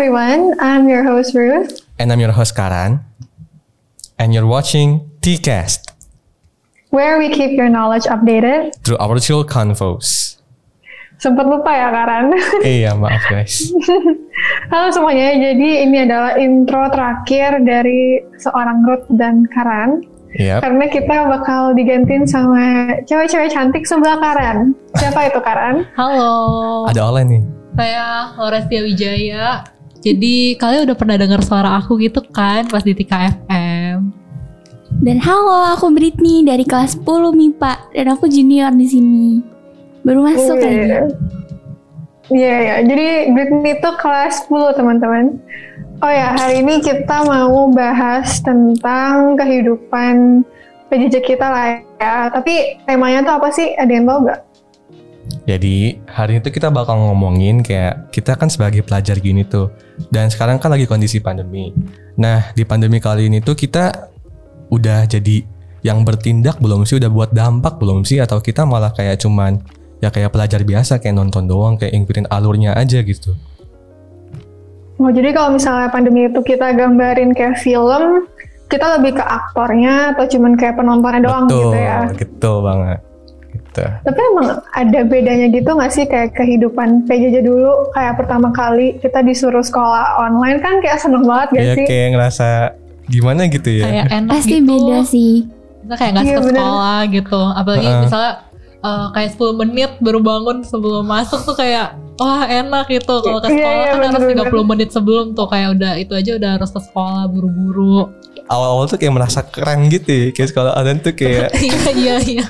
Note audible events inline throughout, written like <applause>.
everyone, I'm your host Ruth. And I'm your host Karan. And you're watching TCast Where we keep your knowledge updated. through our chill convos. Sempat lupa ya Karan. <laughs> iya maaf guys. Halo semuanya, jadi ini adalah intro terakhir dari seorang Ruth dan Karan. Yap. Karena kita bakal digantiin sama cewek-cewek cantik sebelah Karan. Siapa itu Karan? Halo, Ada Olen nih. saya Lauresia Wijaya. Jadi kalian udah pernah dengar suara aku gitu kan pas di Tika FM? Dan halo, aku Britney dari kelas 10 MIPA dan aku junior di sini. Baru masuk Iya, aja. Iya, iya. Jadi Britney itu kelas 10 teman-teman. Oh ya, hari ini kita mau bahas tentang kehidupan PJJ kita lah ya. Tapi temanya tuh apa sih? Ada yang tahu nggak? Jadi hari itu kita bakal ngomongin kayak kita kan sebagai pelajar gini tuh. Dan sekarang kan lagi kondisi pandemi. Nah di pandemi kali ini tuh kita udah jadi yang bertindak belum sih? Udah buat dampak belum sih? Atau kita malah kayak cuman ya kayak pelajar biasa kayak nonton doang kayak ngikutin alurnya aja gitu. Oh, jadi kalau misalnya pandemi itu kita gambarin kayak film, kita lebih ke aktornya atau cuman kayak penontonnya doang betul, gitu ya. betul banget. Gitu. Tapi emang ada bedanya gitu nggak sih kayak kehidupan PJJ dulu kayak pertama kali kita disuruh sekolah online kan kayak seneng banget gak Iya sih? kayak ngerasa gimana gitu ya. Kayak enak Pasti gitu. beda sih. Kita kayak nggak Iya, ke bener. sekolah gitu. Apalagi Heeh. misalnya eh, kayak 10 menit baru bangun sebelum masuk tuh kayak wah enak gitu. Kalau ke Iya, sekolah iya, kan harus bener-bener. 30 menit sebelum tuh kayak udah itu aja udah harus ke sekolah buru-buru. Awal-awal tuh kayak merasa keren gitu ya. Kayak sekolah ada tuh kayak <laughs> Iya iya iya.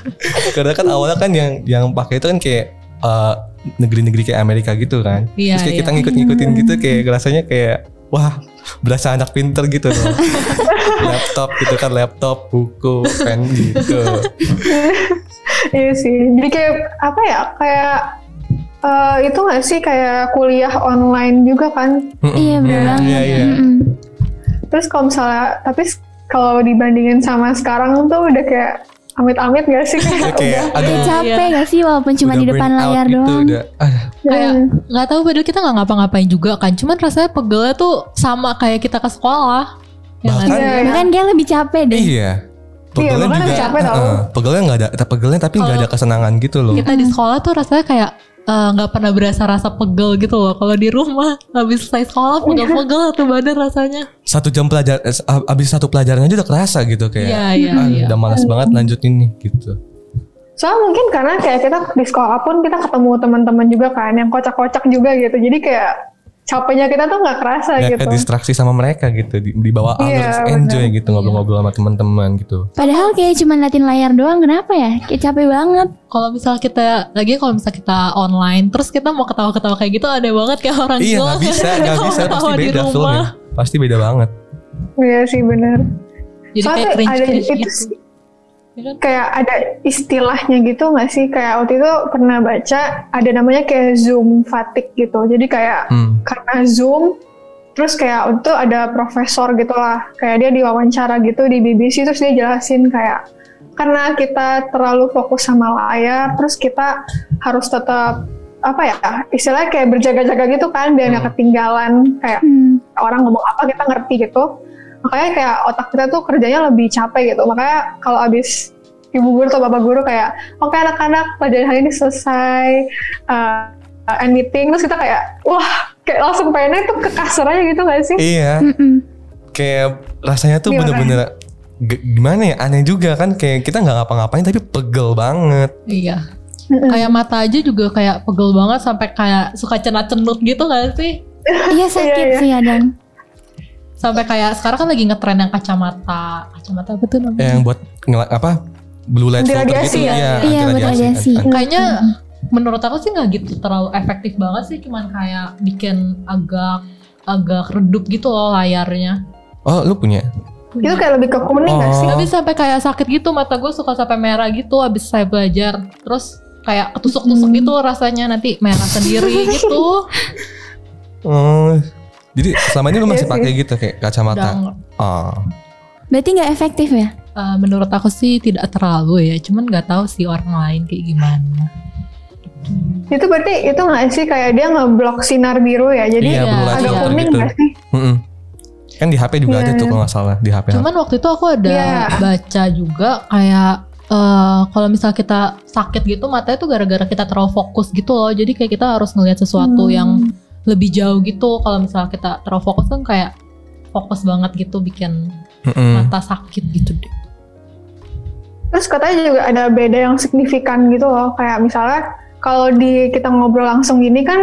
Karena kan awalnya kan yang yang pakai itu kan kayak eh, negeri-negeri kayak Amerika gitu kan. Iya, Terus kayak iya. kita ngikut-ngikutin gitu kayak rasanya kayak wah berasa anak pinter gitu loh. <laughs> laptop gitu kan laptop, buku, pen gitu. Iya sih. Jadi kayak apa ya? Kayak eh, itu nggak sih kayak kuliah online juga kan? Iya, bener Iya. Iya. Terus kalau misalnya, tapi kalau dibandingin sama sekarang tuh udah kayak amit-amit gak sih? <laughs> Ya, kayak udah, aduh Udah capek gak sih walaupun cuma udah di depan layar gitu, doang. Udah, ah, kayak Hmm. nggak tahu padahal kita nggak ngapa-ngapain juga kan cuman rasanya pegelnya tuh sama kayak kita ke sekolah ya Bahkan-? Iya, iya. Bahkan kayak lebih capek deh. iya. Pegelnya makanya juga, capek eh, pegelnya nggak ada, pegelnya tapi nggak ada kesenangan gitu loh. kita di sekolah tuh rasanya kayak eh, nggak pernah berasa rasa pegel gitu loh kalau di rumah habis selesai sekolah pegel-pegel tuh badan rasanya Satu jam pelajar, eh, abis satu pelajaran aja udah kerasa gitu kayak. Iya, iya, ah, iya. Udah malas banget lanjutin nih gitu. Soalnya mungkin karena kayak kita di sekolah pun kita ketemu teman-teman juga kan yang kocak-kocak juga gitu. Jadi kayak capeknya kita tuh nggak kerasa Nggak gitu. ke distraksi sama mereka gitu di, di bawah alur Iya, terus enjoy benar. gitu ngobrol-ngobrol sama teman-teman gitu Padahal kayak cuma liatin layar doang, kenapa ya? Kayak capek banget. kalau misal kita lagi kalau misal kita online terus kita mau ketawa-ketawa kayak gitu ada banget kayak orang iya nggak bisa <laughs> nggak bisa pasti ketawa di beda feelnya pasti beda banget Iya sih bener. jadi Soalnya kayak cringe ada cringe itu gitu sih. Kayak ada istilahnya gitu nggak sih? Kayak waktu itu pernah baca ada namanya kayak Zoom fatigue gitu. Jadi kayak hmm. karena Zoom terus kayak untuk ada profesor gitu lah kayak dia diwawancara gitu di BBC terus dia jelasin kayak karena kita terlalu fokus sama layar terus kita harus tetap apa ya istilahnya kayak berjaga-jaga gitu kan biar nggak Hmm. ketinggalan kayak Hmm. orang ngomong apa kita ngerti gitu makanya kayak otak kita tuh kerjanya lebih capek gitu. Makanya kalau abis ibu guru atau bapak guru kayak oke anak-anak pelajaran hari ini selesai uh, end meeting terus kita kayak wah kayak langsung pengennya tuh ke kasur aja gitu gak sih? Iya. Kayak rasanya tuh bener-bener gimana ya aneh juga kan kayak kita nggak ngapa-ngapain tapi pegel banget. Iya. Kayak mata aja juga kayak pegel banget sampai kayak suka cenat-cenut gitu gak sih? Iya sakit Iya, iya. sih kadang. Sampai kayak sekarang kan lagi ngetren yang kacamata. Kacamata apa tuh namanya? Yang buat ngel- apa? Blue light filter gitu. ya? iya Iya, anti buat radiasi. Anti- kayaknya menurut aku sih nggak gitu terlalu efektif banget sih. Cuman kayak bikin agak agak redup gitu loh layarnya. Oh lu punya? Itu kayak lebih ke kuning gak sih? Oh. tapi sampai kayak sakit gitu mata gue suka sampai merah gitu habis saya belajar. Terus kayak ketusuk-tusuk Hmm. gitu rasanya nanti merah sendiri <laughs> gitu. Oh jadi selama ini lu masih Iya sih. pakai gitu kayak kacamata oh Berarti nggak efektif ya? eh, menurut aku sih tidak terlalu ya cuman nggak tahu sih orang lain kayak gimana Itu berarti itu nggak sih kayak dia ngeblok sinar biru ya? Jadi Iya, agak kuning gitu. sih? Kan di HP juga Iya, ada tuh iya. kalau nggak salah di HP. Cuman waktu itu aku ada Iya. baca juga kayak eh, kalau misal kita sakit gitu matanya tuh gara-gara kita terlalu fokus gitu loh. Jadi kayak kita harus ngelihat sesuatu Hmm. yang lebih jauh gitu. Kalau misal kita terlalu fokus kan kayak fokus banget gitu bikin Mm-mm. mata sakit gitu deh. Terus katanya juga ada beda yang signifikan gitu loh. Kayak misalnya kalau di kita ngobrol langsung gini kan,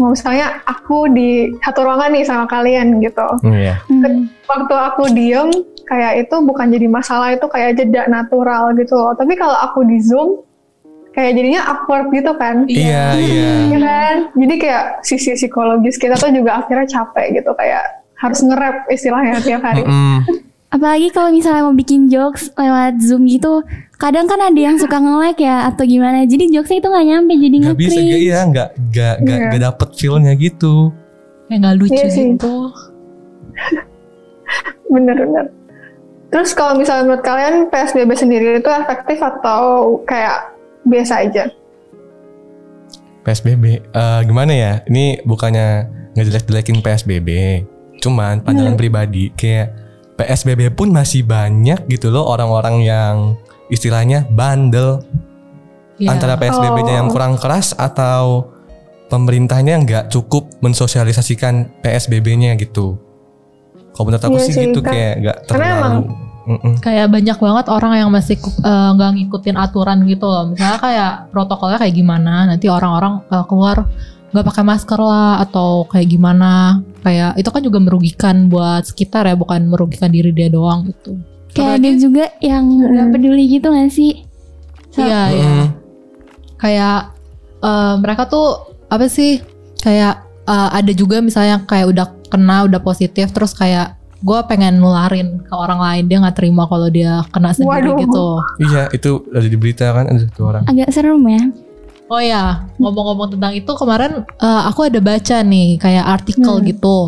mau misalnya aku di satu ruangan nih sama kalian gitu. Iya. Hmm. Waktu aku diem, kayak itu bukan jadi masalah, itu kayak jeda natural gitu loh. Tapi kalau aku di Zoom, kayak jadinya awkward gitu kan. Iya, iya. Iya kan? Jadi kayak sisi psikologis kita tuh juga akhirnya capek gitu. Kayak harus nge-rap istilahnya tiap hari. Mm-mm. Apalagi kalau misalnya mau bikin jokes lewat Zoom gitu, kadang kan ada yang suka nge-lag ya atau gimana. Jadi jokesnya itu nggak nyampe jadi Gak bisa gak iya nggak nggak nggak Iya. nggak dapet feelnya gitu. Kayak nggak lucu Iya sih. gitu. <laughs> Bener-bener. Terus kalau misalnya menurut kalian PSBB sendiri itu efektif atau kayak biasa aja? PSBB eh, gimana ya? Ini bukannya ngejelek-jelekin PSBB. Cuman pandangan pribadi kayak PSBB pun masih banyak gitu loh orang-orang yang istilahnya bandel Iya. antara PSBB-nya yang Oh. kurang keras atau pemerintahnya nggak cukup mensosialisasikan PSBB-nya gitu. Kalau menurut aku Iya sih sih, gitu kayak nggak karena terlalu. emang- Mm-mm. kayak banyak banget orang yang masih eh, nggak ngikutin aturan gitu loh. Misalnya kayak protokolnya kayak gimana, nanti orang-orang eh, keluar nggak pakai masker lah atau kayak gimana. Kayak itu kan juga merugikan buat sekitar ya, bukan merugikan diri dia doang gitu. Kayak ada juga yang nggak Hmm. peduli gitu gak sih? So- Iya, iya. Mm-mm. Kayak eh, mereka tuh apa sih? Kayak eh, ada juga misalnya yang kayak udah kena, udah positif, terus kayak gue pengen nularin ke orang lain dia nggak terima kalau dia kena sendiri Waduh. gitu. Iya itu ada di berita kan ada satu orang. Agak serem ya. Oh ya, ngomong-ngomong tentang itu kemarin eh, aku ada baca nih kayak artikel Hmm. gitu.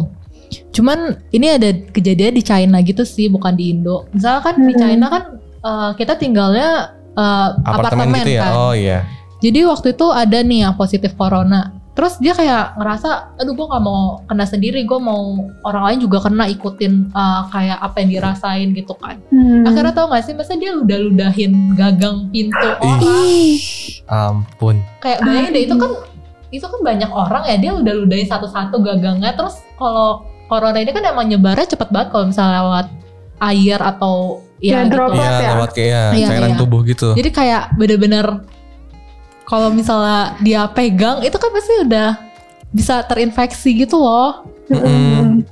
Cuman ini ada kejadian di China gitu sih, bukan di Indo. Misalnya kan di Hmm. China kan eh, kita tinggalnya eh, Apartemen, apartemen, gitu ya. kan. Oh iya. Jadi waktu itu ada nih yang positif corona. Terus dia kayak ngerasa, aduh gue gak mau kena sendiri, gue mau orang lain juga kena ikutin eh, kayak apa yang dirasain gitu kan. Hmm. Akhirnya tau gak sih, masa dia udah ludahin gagang pintu orang Ih, Ampun. kayak bayangin deh itu kan itu kan banyak orang ya dia udah ludahin satu-satu gagangnya terus kalau corona ini kan emang nyebarnya cepet banget kalau misalnya lewat air atau Ya, ya, gitu. droplet. Iya ya? lewat kayak Iya, cairan iya. tubuh gitu. jadi kayak bener-bener kalau misalnya dia pegang itu kan pasti udah bisa terinfeksi gitu loh Mm-mm.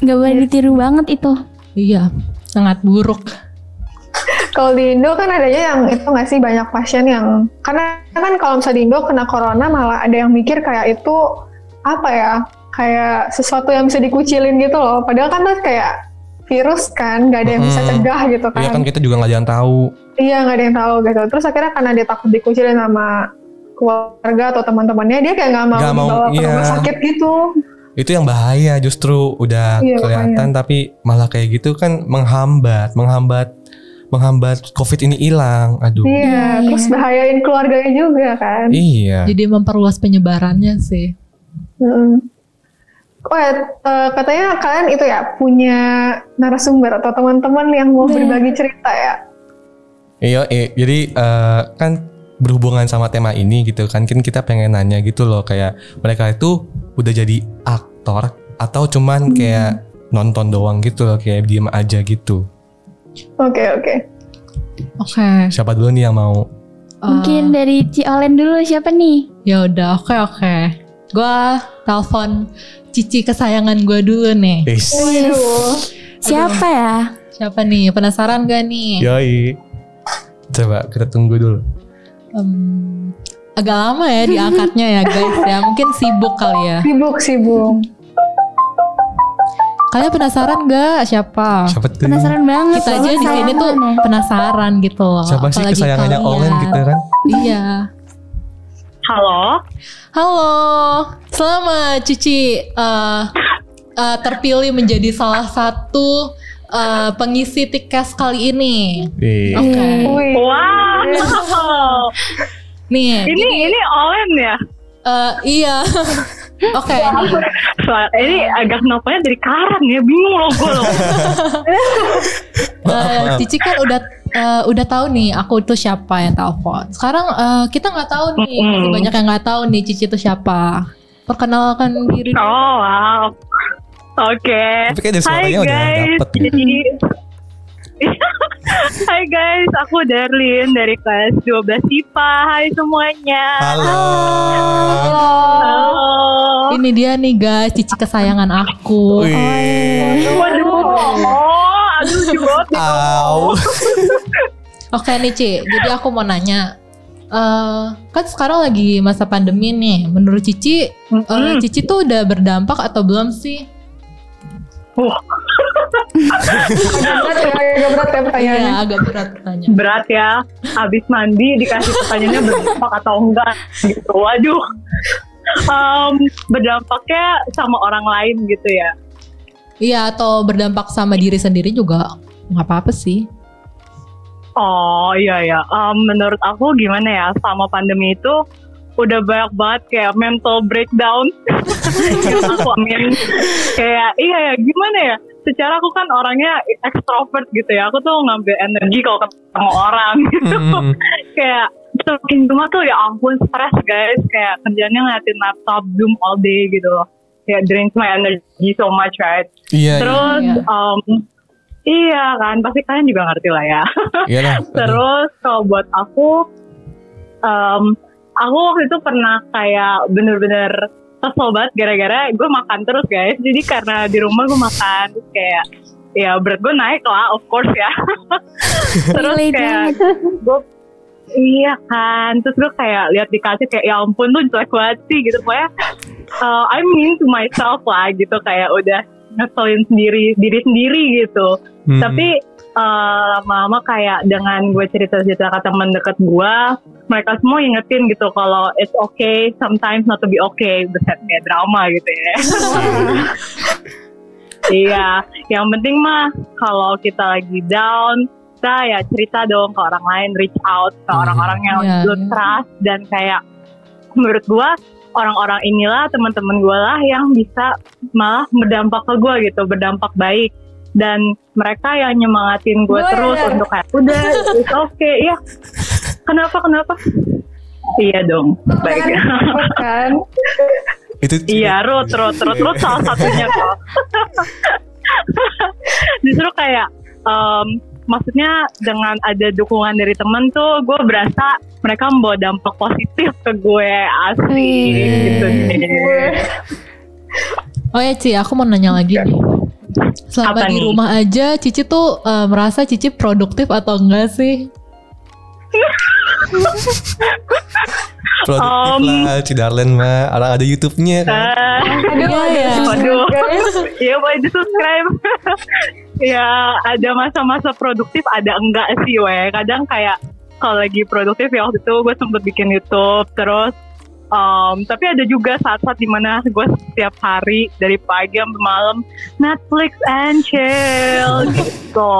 nggak boleh ditiru banget itu. iya sangat buruk Kalau di Indo kan adanya yang itu nggak sih banyak pasien yang karena kan kalau misalnya di Indo kena corona malah ada yang mikir kayak itu apa ya kayak sesuatu yang bisa dikucilin gitu loh. Padahal kan tuh kayak virus kan nggak ada yang bisa Mm-mm. cegah gitu kan. Iya kan kita juga nggak yang tahu. Iya nggak ada yang tahu gitu. Terus akhirnya karena dia takut dikucilin sama keluarga atau teman-temannya dia kayak nggak mau Nggak mau, dibawa ke iya. rumah sakit gitu. Itu yang bahaya justru udah Iya, kelihatan tapi malah kayak gitu kan menghambat, menghambat menghambat COVID ini hilang. Aduh. Iya. Iya, Terus bahayain keluarganya juga kan. Iya. jadi memperluas penyebarannya sih Mm-mm. Oh ya, katanya kalian itu ya punya narasumber atau teman-teman yang mau Iya. berbagi cerita ya. Iya, eh, jadi eh, kan berhubungan sama tema ini gitu kan, kan kita pengen nanya gitu loh kayak mereka itu udah jadi aktor atau cuman kayak nonton doang gitu loh kayak diem aja gitu. Oke oke. oke Siapa dulu nih yang mau? Mungkin dari Ci Olen dulu siapa nih? Ya udah, oke oke. Gua telepon cici kesayangan gue dulu nih. Waduh. Siapa ya? Siapa nih? Penasaran gak nih? Yoi. Coba kita tunggu dulu. Em, agak lama ya diangkatnya ya guys ya. Mungkin sibuk kali ya. Sibuk sibuk. Kalian penasaran gak siapa? Siapa tuh? Penasaran banget. Kita aja soalnya di sini tuh ya. penasaran gitu loh. Siapa sih Apalagi kesayangannya. Olen gitu kan? Iya. Halo, Halo, selamat Cici eh, eh, terpilih menjadi salah satu eh, pengisi tiket kali ini. Oke. Wih. wow, Nih, Ini ini Olen ya. eh, iya. <laughs> Oke, ini. Soal ini agak nopanya dari karan ya, bingung loh gue loh. <laughs> Eh, maaf. Cici kan udah eh, udah tahu nih aku itu siapa yang telepon. Sekarang eh, kita nggak tahu nih, Mm-mm. masih banyak yang nggak tahu nih Cici itu siapa. Perkenalkan diri. Oh wow. Oke. Tapi kayak dari suaranya udah guys. dapet. Jadi <laughs> Hai guys, aku Darlin dari kelas 12 IPA. Hai semuanya. Halo. Halo. Ini dia nih guys, Cici kesayangan aku. Wih. Waduh. Oh, aduh jebot. <laughs> Oke nih Ci, jadi aku mau nanya. eh kan sekarang lagi masa pandemi nih. Menurut Cici, eh, Mm-mm. Cici tuh udah berdampak atau belum sih? Wah, Agak berat ya, agak berat ya pertanyaannya. Iya, agak berat tanya. berat ya. Habis mandi dikasih pertanyaannya berdampak atau enggak gitu. Waduh. Em, berdampaknya sama orang lain gitu ya. Iya, atau berdampak sama diri sendiri juga nggak apa-apa sih. Oh iya ya, Em, menurut aku gimana ya sama pandemi itu udah banyak banget kayak mental breakdown <laughs> yang aku amin kayak iya ya gimana ya secara aku kan orangnya extrovert gitu ya aku tuh ngambil energi kalau ketemu orang gitu Hmm. <laughs> kayak semakin rumah tuh ya ampun stres guys kayak kerjanya ngeliatin laptop zoom all day gitu loh kayak drains my energy so much right Iya, iya. terus Iya. em, iya kan pasti kalian juga ngerti lah ya Iyalah. Aduh. Terus kalau buat aku, em, aku waktu itu pernah kayak bener-bener kesel banget gara-gara gue makan terus guys. Jadi karena di rumah gue makan terus kayak ya berat gue naik lah, of course ya. <laughs> terus kayak gue Iya kan, terus gue kayak lihat di kaca kayak ya ampun tuh jelek banget sih gitu pokoknya uh, I mean to myself lah gitu kayak udah ngeselin sendiri diri sendiri gitu. Hmm. Tapi eh, lama-lama kayak dengan gue cerita-cerita ke teman dekat gue, mereka semua ingetin gitu kalau it's okay sometimes not to be okay, buset kayak drama gitu ya. <laughs> iya, yang penting mah kalau kita lagi down, kita ya cerita dong ke orang lain, reach out ke Hmm. orang-orang yang Iya, lu trust dan kayak menurut gue orang-orang inilah teman-teman gue lah yang bisa malah berdampak ke gue gitu, berdampak baik dan mereka yang nyemangatin gue terus ya. untuk kayak udah it's okay ya kenapa kenapa iya dong baik kan <laughs> itu iya root root root root salah satunya kok <laughs> justru kayak em, maksudnya dengan ada dukungan dari temen tuh gue berasa mereka membawa dampak positif ke gue asli gitu deh. Oh ya Ci, aku mau nanya lagi nih. Selama Apa di nih? rumah aja, Cici tuh eh, merasa Cici produktif atau enggak sih? Produktif Um, lah Cidarlen mah orang ada YouTube-nya kan Ah, Iya ya. Waduh. guys Iya boleh di subscribe. <laughs> ya ada masa-masa produktif ada enggak sih we. Kadang kayak kalau lagi produktif ya waktu itu gue sempet bikin YouTube terus um, tapi ada juga saat-saat di mana gue setiap hari dari pagi sampai malam Netflix and chill gitu.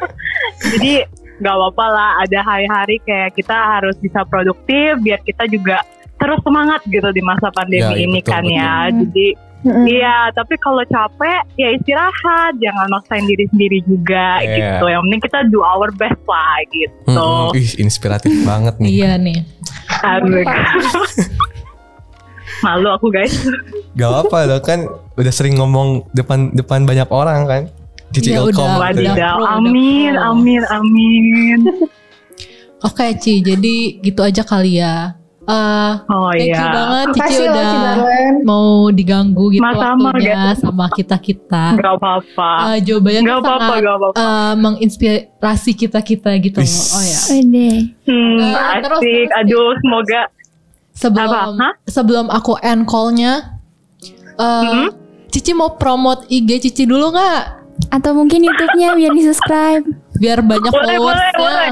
<laughs> Jadi nggak apa-apa lah ada hari-hari kayak kita harus bisa produktif biar kita juga terus semangat gitu di masa pandemi Ya, iya, ini betul, kan betul. ya. Jadi Iya, tapi kalau capek ya istirahat, jangan maksain diri sendiri juga Iya. gitu. Yang penting kita do our best lah gitu. Mm-mm. Ih, inspiratif <laughs> banget nih Iya nih. Asik. Malu aku guys. Gak apa loh kan udah sering ngomong depan depan banyak orang kan Cici Ya Ilkom udah, gitu ya. udah. Amin, amin, amin. <laughs> Oke Ci, jadi gitu aja kali ya. Eh, Oh thank you iya. banget Cici makasih loh udah mau diganggu gitu Sama-sama, waktunya sama kita-kita. Gak apa-apa. Eh, jawabannya Gak apa-apa, sangat gak apa-apa. eh, menginspirasi kita-kita gitu loh. Oh ya. Hmm, terus, asik. terus, Aduh, semoga Sebelum Apa? Hah? sebelum aku end call-nya eh, Hmm? Cici mau promote IG Cici dulu nggak? Atau mungkin YouTube-nya biar di subscribe. Biar banyak Boleh, boleh, followersnya. boleh.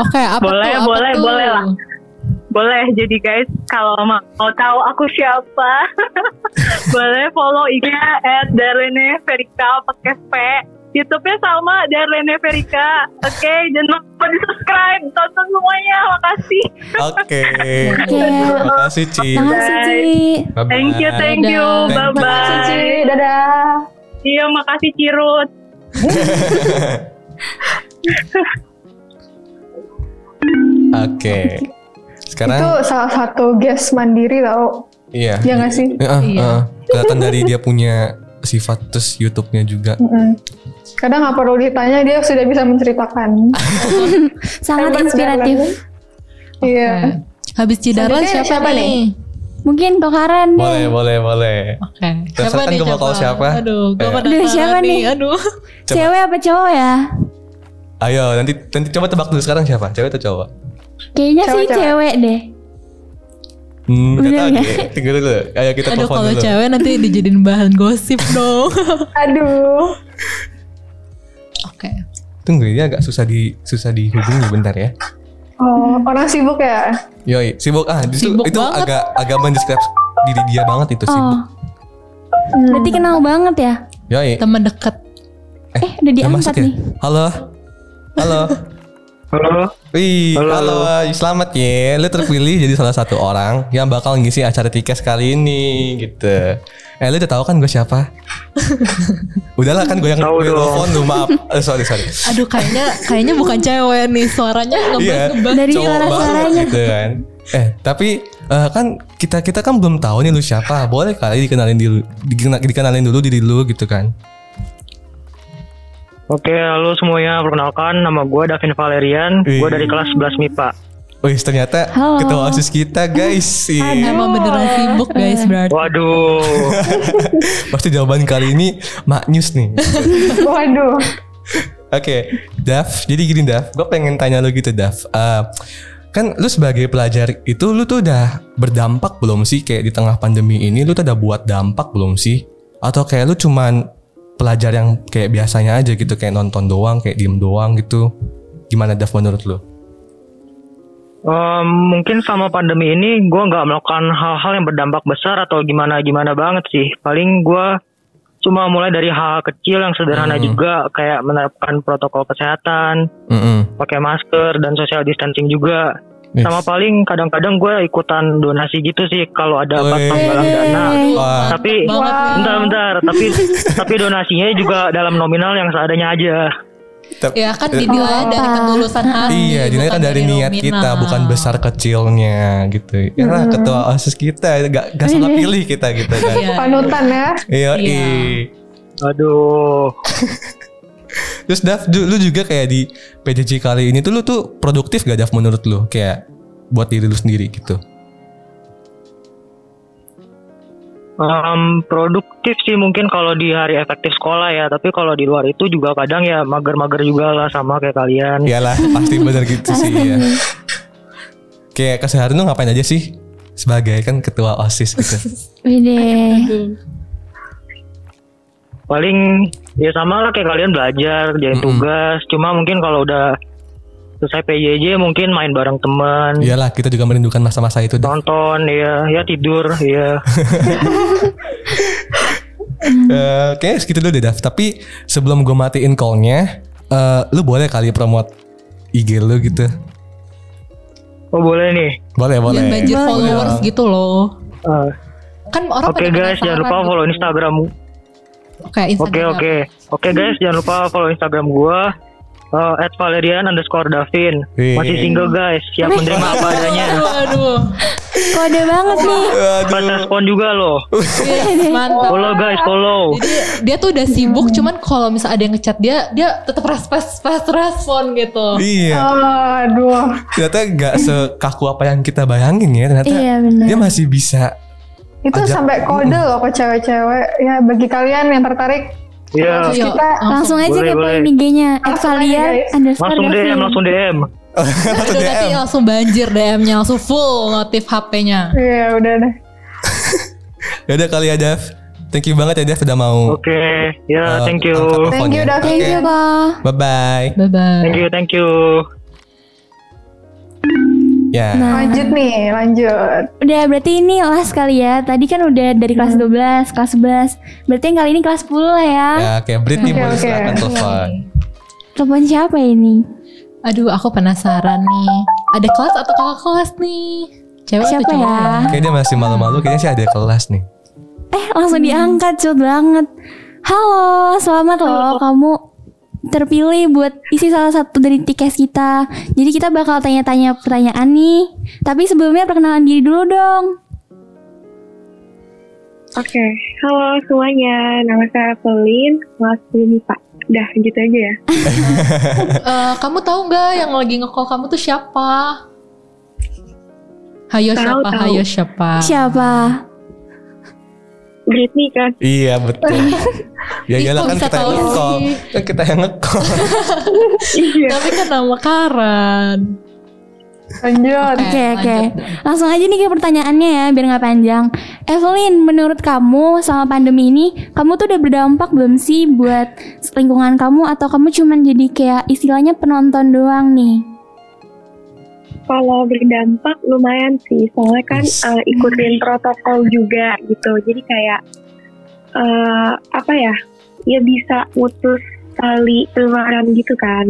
Oke, apa Boleh, tuh? Apa boleh, tuh? boleh lah. Boleh, jadi guys kalau mau tahu aku siapa, <laughs> boleh follow IG-nya at Darlene Verika pakai V. YouTube-nya sama Darlene Verika. Oke, jangan lupa di subscribe. Tonton semuanya. Makasih. Oke. Oke. Terima kasih Ci. Makasih Ci. Thank you, thank you. Makasih, Ci. Bye-bye. Dadah. Iya, makasih Cirut. <laughs> Oke. Sekarang Itu salah satu guest mandiri tau. iya. Ya nggak sih? Heeh, Iya. heeh. Kelihatan dari dia punya sifat terus YouTube-nya juga. Mm-mm. Kadang nggak perlu ditanya dia sudah bisa menceritakan. <laughs> Sangat Hebat inspiratif. Iya. Oke. Habis Cidaran siapa, siapa nih? nih? Mungkin deh. Boleh, boleh, boleh. Oke. Terserah kan gue bakal siapa. Aduh, gue Aduh, siapa nih? Aduh. Coba. Cewek apa cowok ya? Ayo, nanti nanti coba tebak dulu sekarang siapa? Cewek atau cowok? Kayaknya sih Cewek-cewek. cewek deh. Hmm, Udah tahu nggak? Ge. Tunggu dulu. Ayo kita Aduh, telepon kalau dulu. cewek nanti dijadiin bahan gosip dong. <laughs> Aduh. Oke. Tunggu, ini agak susah di susah dihubungi bentar ya. Oh, orang sibuk ya? Yoi, sibuk ah, justru Sibuk itu banget. agak agak mendeskripsi diri dia banget itu sibuk. Oh, berarti kenal banget ya? Yoi. Teman deket. Eh, udah Udah diangkat ya? nih. Halo. Halo. Halo, Wih, halo. Halo, Selamat ya. Lu terpilih jadi salah satu orang yang bakal ngisi acara tiket kali ini gitu. Eh, lu udah tahu kan gue siapa? <laughs> Udahlah kan gue yang telepon lu maaf. Eh, sorry sorry. Aduh, kayaknya kayaknya bukan cewek nih suaranya Iya. ngebas-ngebas. Dari Cowok suara banget suaranya. gitu kan. Eh, tapi eh, kan kita kita kan belum tahu nih lu siapa. Boleh kali dikenalin dulu dikena- dikenalin dulu diri lu gitu kan. Oke halo semuanya perkenalkan nama gue Davin Valerian, gue dari kelas 11 MIPA. Wih, ternyata Halo. ketua OSIS kita, guys. Iya. Emang beneran sibuk guys berarti. Waduh, <laughs> Pasti jawaban kali ini maknyus nih. <laughs> Waduh. Oke, Dav. Jadi gini, Dav. Gue pengen tanya lu gitu, Dav. Eh, kan lu sebagai pelajar itu lu tuh udah berdampak belum sih kayak di tengah pandemi ini lu tuh udah buat dampak belum sih? Atau kayak lu cuman pelajar yang kayak biasanya aja gitu kayak nonton doang, kayak diem doang gitu? Gimana Dav menurut lu? Em, mungkin sama pandemi ini gue nggak melakukan hal-hal yang berdampak besar atau gimana-gimana banget sih. Paling gue cuma mulai dari hal kecil yang sederhana Hmm. juga kayak menerapkan protokol kesehatan, Mm-mm. pakai masker dan social distancing juga. Yes. Sama paling kadang-kadang gue ikutan donasi gitu sih kalau ada pas Wih. penggalang dana. Wah, Tapi nih. bentar bentar, tapi <laughs> tapi donasinya juga dalam nominal yang seadanya aja. tep- Ya kan dinilai dari ketulusan hati. Iya, dinilai kan dari niat nominal. kita, bukan besar kecilnya gitu. Ya lah, ketua OSIS kita, gak, gak salah <laughs> pilih kita gitu kan. Iya. Panutan ya. Iya, Iya. Aduh, <laughs> Terus Dav, du- lu juga kayak di PJJ kali ini tuh lu tuh produktif gak Dav menurut lu? Kayak buat diri lu sendiri gitu. Em, produktif sih mungkin kalau di hari efektif sekolah ya, tapi kalau di luar itu juga kadang ya mager-mager juga lah sama kayak kalian. Iyalah, <laughs> pasti bener gitu sih ya. Kayak keseharian lu ngapain aja sih? Sebagai kan ketua OSIS gitu. Wede. Aduh. Paling ya sama lah kayak kalian belajar, kerjain Mm-mm. tugas. Cuma mungkin kalau udah selesai PJJ mungkin main bareng teman, Iyalah, kita juga merindukan masa-masa itu Dav. nonton, ya, ya tidur, ya. <laughs> Eh, kayaknya segitu dulu deh Dav. Tapi sebelum gue matiin callnya, eh, lu boleh kali promote IG lu gitu. Oh boleh nih. Boleh, boleh. Yang banjir Boleh. followers gitu loh. Eh, Kan orang Oke pada guys, jangan lupa gitu. follow Instagram. Oke, Oke Instagram. oke oke guys, jangan lupa follow Instagram gua. eh, at Valerian underscore Davin. Masih single guys Siap menerima apa adanya Aduh, aduh. Kode banget nih. Pas respon juga loh mantap. Follow guys follow Jadi dia tuh udah sibuk, cuman kalau misalnya ada yang ngechat dia, dia tetap respons, pas respon gitu. Iya. Aduh. Ternyata gak sekaku apa yang kita bayangin ya. Ternyata Iya benar. dia masih bisa. Itu Ajak- sampai kode loh ke cewek-cewek. Ya bagi kalian yang tertarik Iya Terus Ayo, kita Langsung aja Boleh, boleh. IG-nya Langsung aja, Evaliar guys. underscore Langsung DM langsung DM <laughs> Langsung Udah nanti DM. langsung banjir DM-nya, langsung full notif HP-nya. Iya udah deh. <laughs> Yaudah kali ya Dev. Thank you banget ya Dev udah mau. Oke Ya eh, thank you Thank you. Dev. Thank you. Bye bye. Bye bye. Thank you thank you Ya. Nah, Lanjut nih, lanjut. udah berarti ini last kali ya. Tadi kan udah dari kelas 12, kelas 11. Berarti yang kali ini kelas 10 lah ya. Ya, kayak Britney Oke, boleh oke. silakan telepon. Telepon siapa ini? Aduh, aku penasaran nih. Ada kelas atau kakak kelas nih? Cewek Siapa atau cowok? ya? Kayaknya dia masih malu-malu, kayaknya sih ada kelas nih. Eh langsung diangkat cut banget. Halo, selamat loh kamu terpilih buat isi salah satu dari tiket kita. Jadi kita bakal tanya-tanya pertanyaan nih. Tapi sebelumnya perkenalan diri dulu dong. Oke, halo semuanya. Nama saya Evelyn, kelas 10 MIPA. Udah, gitu aja ya. <laughs> Eh, kamu tahu nggak yang lagi nge-call kamu tuh siapa? Hayo Tahu, siapa? tahu. Hayo siapa? Siapa? Britney kan. Iya betul. <laughs> ya iyalah kok kan bisa kita yang sih? Kan kita yang nge-call. Iya. Tapi kan nama Karan. Lanjut. Oke oke. lanjut. Langsung aja nih ke pertanyaannya ya biar nggak panjang. Evelyn, menurut kamu selama pandemi ini, kamu tuh udah berdampak belum sih buat lingkungan kamu atau kamu cuman jadi kayak istilahnya penonton doang nih? Kalau berdampak lumayan sih, soalnya kan Yes. eh, ikutin protokol juga gitu. Jadi kayak eh apa ya? Ya bisa mutus tali penularan gitu kan.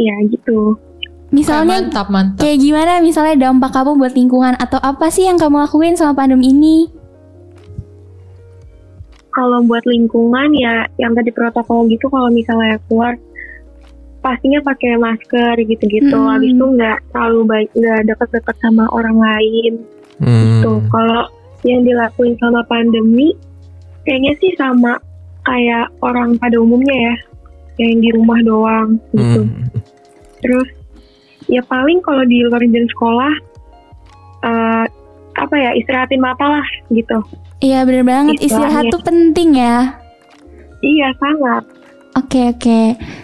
Iya gitu. Misalnya mantap mantap. Kayak gimana misalnya dampak kamu buat lingkungan atau apa sih yang kamu lakuin selama pandemi ini? Kalau buat lingkungan ya yang tadi protokol gitu kalau misalnya keluar pastinya pakai masker gitu-gitu. Mm. Habis itu nggak terlalu baik, nggak dekat-dekat sama orang lain. Hmm. Tuh, kalau yang dilakuin sama pandemi, kayaknya sih sama kayak orang pada umumnya ya, yang di rumah doang gitu. Hmm. Terus ya paling kalau di luar jam sekolah, eh, apa ya istirahatin mata lah gitu. Iya bener banget istirahat tuh penting ya. Iya sangat. Oke oke.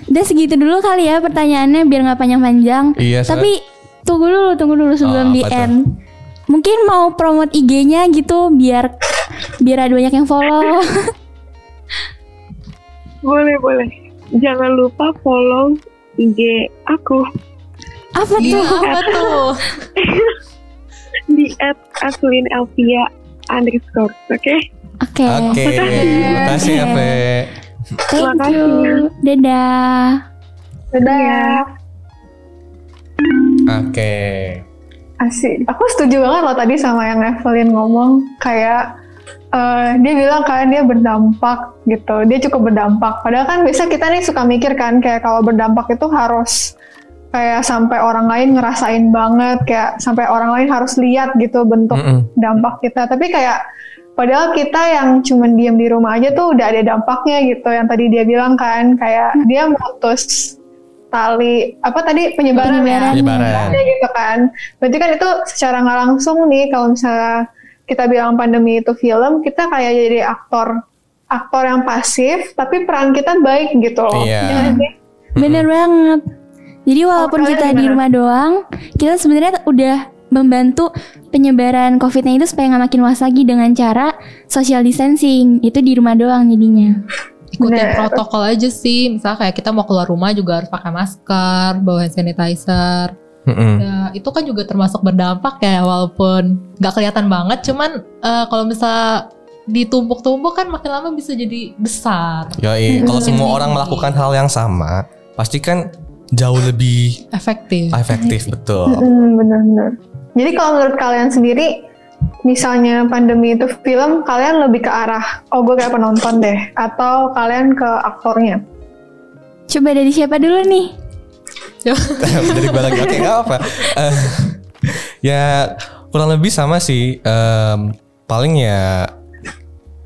Udah segitu dulu kali ya pertanyaannya biar nggak panjang-panjang. Iya. Tapi tunggu dulu tunggu dulu sebelum Oh, di tuh? end. Mungkin mau promote IG-nya gitu biar biar ada banyak yang follow. <laughs> Boleh boleh. Jangan lupa follow IG aku apa Iya, tuh? apa tuh? <laughs> di @aslinelvia underscore. Oke? Oke. Oke, makasih ya, Fe. Thank you. Dadah. Dadah. Oke. Asik. Aku setuju banget loh tadi sama yang Evelyn ngomong kayak eh, dia bilang kan dia berdampak gitu. Dia cukup berdampak. Padahal kan biasa kita nih suka mikir kan kayak kalau berdampak itu harus kayak sampai orang lain ngerasain banget kayak sampai orang lain harus lihat gitu bentuk Mm-mm. dampak kita. Tapi kayak padahal kita yang cuman diem di rumah aja tuh udah ada dampaknya gitu. Yang tadi dia bilang kan kayak dia mutus tali apa tadi penyebaran, Penyebaran. ya Penyebaran. gitu kan. Berarti kan itu secara nggak langsung nih kalau misalnya kita bilang pandemi itu film, kita kayak jadi aktor aktor yang pasif, tapi peran kita baik gitu loh. Iya. Ya nggak sih? Bener banget. Jadi walaupun kalian kita di rumah doang, kita sebenarnya udah membantu penyebaran COVID-19 itu supaya nggak makin luas lagi dengan cara social distancing. Itu di rumah doang jadinya. Ikutin Bener. protokol aja sih. Misalnya kayak kita mau keluar rumah juga harus pakai masker, bawa hand sanitizer. Mm-mm. Ya, itu kan juga termasuk berdampak ya walaupun nggak kelihatan banget. Cuman eh, kalau misal ditumpuk-tumpuk kan makin lama bisa jadi besar, Yoi, kalau Hmm. semua orang melakukan hal yang sama, pasti kan jauh lebih efektif. efektif, betul. Mm, Bener-bener. Jadi kalau menurut kalian sendiri, misalnya pandemi itu film, kalian lebih ke arah, oh gue kayak penonton deh, atau kalian ke aktornya? Coba dari siapa dulu nih? Jadi gue lagi, oke nggak apa. Eh, ya kurang lebih sama sih. Em, paling ya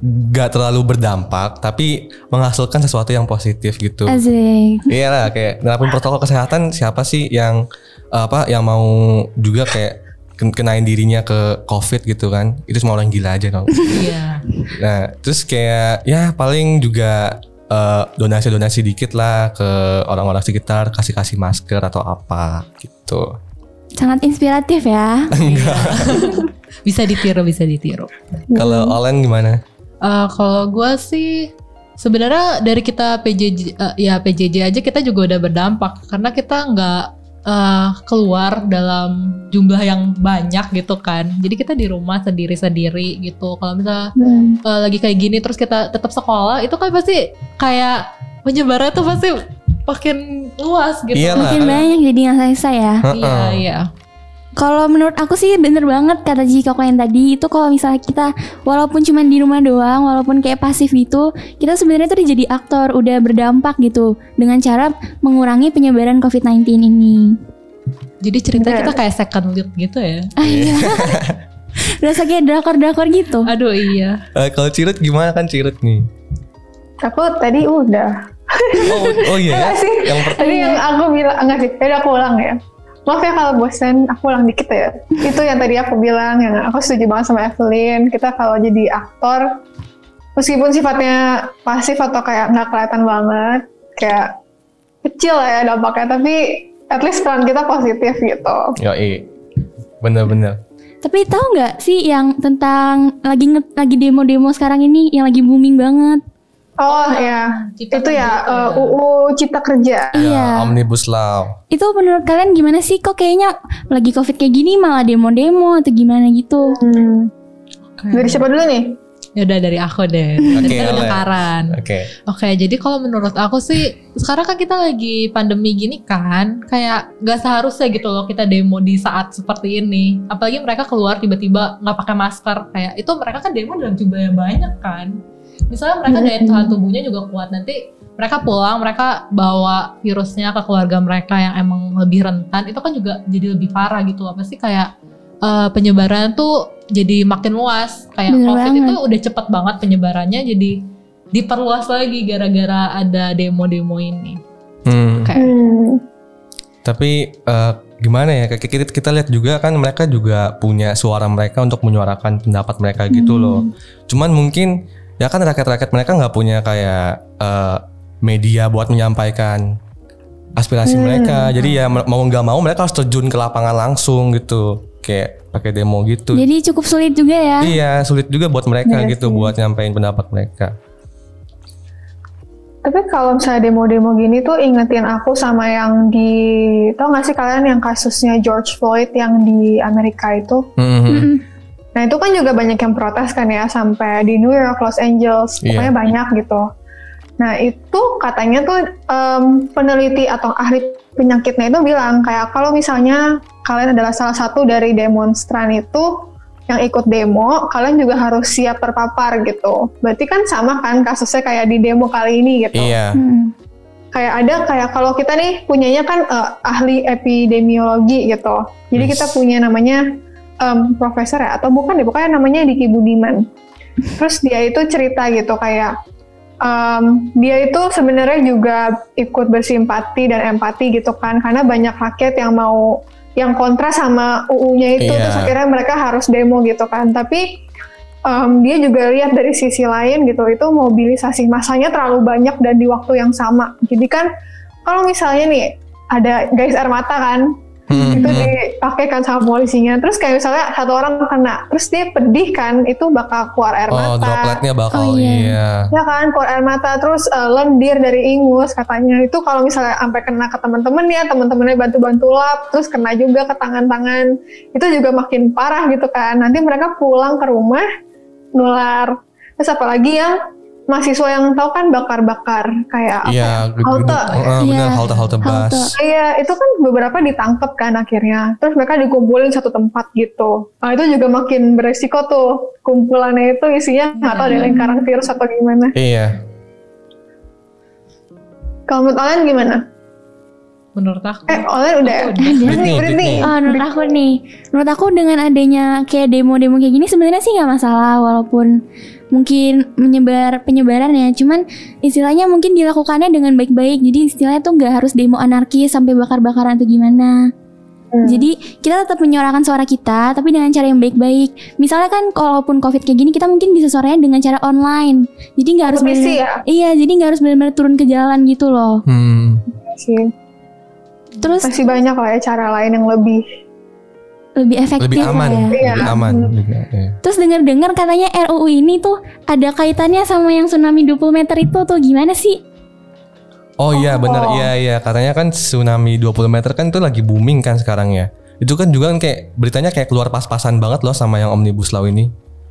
nggak terlalu berdampak, tapi menghasilkan sesuatu yang positif gitu. Asik. Iya lah, kayak nerapin protokol kesehatan siapa sih yang apa yang mau juga kayak kenain dirinya ke covid gitu kan? Itu semua orang gila aja dong. Iya. Nah, terus kayak ya paling juga eh, donasi-donasi dikit lah ke orang-orang sekitar, kasih-kasih masker atau apa gitu. Sangat inspiratif ya. <laughs> Bisa ditiru, bisa ditiru. Kalau Olen gimana? Eh, kalau gue sih sebenarnya dari kita PJJ eh, ya PJJ aja kita juga udah berdampak karena kita nggak eh, keluar dalam jumlah yang banyak gitu kan. Jadi kita di rumah sendiri-sendiri gitu. Kalau misalnya Hmm. eh, lagi kayak gini terus kita tetap sekolah itu kan pasti kayak penyebaran tuh pasti makin luas gitu. Iyalah. Makin banyak jadi nggak selesai ya. Iya, iya. Kalau menurut aku sih bener banget kata Jika yang tadi itu kalau misalnya kita walaupun cuma di rumah doang, walaupun kayak pasif gitu, kita sebenarnya tuh udah jadi aktor, udah berdampak gitu dengan cara mengurangi penyebaran COVID-19 ini. Jadi cerita Bener. kita kayak second lead gitu ya. Ah iya. <laughs> Berasa kayak drakor-drakor gitu. Aduh iya. Eh, kalau Cirut gimana kan Cirut nih? Aku tadi udah. Oh, oh iya ya. <laughs> Yang per- Tadi yang aku bilang enggak sih. Yaudah aku ulang ya. Maaf ya kalau bosan, aku ulang dikit ya. Itu yang tadi aku bilang, yang aku setuju banget sama Evelyn. Kita kalau jadi aktor, meskipun sifatnya pasif atau kayak nggak kelihatan banget, kayak kecil lah ya dampaknya, tapi at least peran kita positif gitu. Yoi. Bener-bener. Tapi tahu nggak sih yang tentang lagi lagi demo-demo sekarang ini yang lagi booming banget? Oh ya, Cipta itu ya uh, UU Cipta Kerja. Iya. Ya, Omnibus Law. Itu menurut kalian gimana sih? Kok kayaknya lagi covid kayak gini malah demo-demo atau gimana gitu? Hmm. Dari siapa dulu nih? Ya udah dari aku deh. Oke, udah Ale. Karan. Oke. Oke, jadi kalau menurut aku sih sekarang kan kita lagi pandemi gini kan, kayak gak seharusnya gitu loh kita demo di saat seperti ini. Apalagi mereka keluar tiba-tiba nggak pakai masker, kayak itu mereka kan demo dalam jumlah yang banyak kan. Misalnya mereka daya tahan tubuhnya juga kuat nanti mereka pulang, mereka bawa virusnya ke keluarga mereka yang emang lebih rentan, itu kan juga jadi lebih parah gitu loh. Pasti kayak eh, penyebaran tuh jadi makin luas. Kayak Bener COVID banget. itu udah cepet banget penyebarannya jadi diperluas lagi gara-gara ada demo-demo ini. Hmm. Kayak Hmm. Tapi eh, gimana ya? Kayak kita, kita lihat juga kan mereka juga punya suara mereka untuk menyuarakan pendapat mereka gitu Hmm. loh. Cuman mungkin ya kan rakyat-rakyat mereka nggak punya kayak eh, media buat menyampaikan aspirasi Hmm. mereka. Jadi ya mau nggak mau mereka harus terjun ke lapangan langsung gitu. Kayak pakai demo gitu. Jadi cukup sulit juga ya. Iya, sulit juga buat mereka Iya gitu sih. buat nyampein pendapat mereka. Tapi kalau misalnya demo-demo gini tuh ingetin aku sama yang di tau gak sih kalian yang kasusnya George Floyd yang di Amerika itu? Mhm. Mm-mm. Nah itu kan juga banyak yang protes kan ya sampai di New York, Los Angeles, Iya. pokoknya banyak gitu. Nah itu katanya tuh em, peneliti atau ahli penyakitnya itu bilang kayak kalau misalnya kalian adalah salah satu dari demonstran itu yang ikut demo, kalian juga harus siap terpapar gitu. Berarti kan sama kan kasusnya kayak di demo kali ini gitu. Iya. Mm. Kayak ada kayak kalau kita nih punyanya kan eh, ahli epidemiologi gitu. Jadi Yes. kita punya namanya em, profesor ya atau bukan deh, pokoknya namanya Diki Budiman. Terus dia itu cerita gitu kayak em, dia itu sebenarnya juga ikut bersimpati dan empati gitu kan karena banyak rakyat yang mau yang kontra sama UU-nya itu Iya. terus akhirnya mereka harus demo gitu kan. Tapi em, dia juga lihat dari sisi lain gitu itu mobilisasi masanya terlalu banyak dan di waktu yang sama. Jadi kan kalau misalnya nih ada guys air mata kan Mhm. itu dipakai kan sama polisinya. Terus kayak misalnya satu orang kena terus dia pedih kan itu bakal keluar air Oh, mata. dropletnya bakal Oh, iya. iya. ya kan keluar air mata. Terus eh, lendir dari ingus katanya. Itu kalau misalnya sampai kena ke teman-teman ya teman-temannya bantu-bantu lap terus kena juga ke tangan-tangan. Itu juga makin parah gitu kan. Nanti mereka pulang ke rumah nular. Terus apalagi yang mahasiswa yang tahu kan bakar-bakar kayak apa Iya, ya, halte. Heeh, benar Iya, halte-halte bus. halte. Iya, itu kan beberapa ditangkap kan akhirnya. Terus mereka dikumpulin satu tempat gitu. Nah, itu juga makin beresiko tuh. Kumpulannya itu isinya nggak tahu ada lingkaran virus atau gimana. Iya. Kalau menurut kalian gimana? menurut aku. Eh, kalian udah ya? Udah. Britney. Britney. Oh, menurut aku nih, menurut aku dengan adanya kayak demo-demo kayak gini sebenarnya sih nggak masalah walaupun mungkin menyebar penyebarannya, cuman istilahnya mungkin dilakukannya dengan baik-baik. Jadi istilahnya tuh nggak harus demo anarkis sampai bakar-bakaran atau gimana. Hmm. Jadi kita tetap menyuarakan suara kita, tapi dengan cara yang baik-baik. Misalnya kan, kalaupun covid kayak gini, kita mungkin bisa suaranya dengan cara online. Jadi nggak harus benar-benar- ya? Iya, jadi nggak harus benar-benar turun ke jalan gitu loh. Hmm. Sih. Terus Masih banyak lah ya cara lain yang lebih. Lebih efektif Lebih aman, ya. Iya. lebih aman juga. Terus dengar-dengar katanya RUU ini tuh ada kaitannya sama yang tsunami 20 meter itu tuh gimana sih? Oh iya benar Oh. iya iya katanya kan tsunami 20 meter kan itu lagi booming kan sekarang ya. Itu kan juga kan kayak beritanya kayak keluar pas-pasan banget loh sama yang Omnibus Law ini.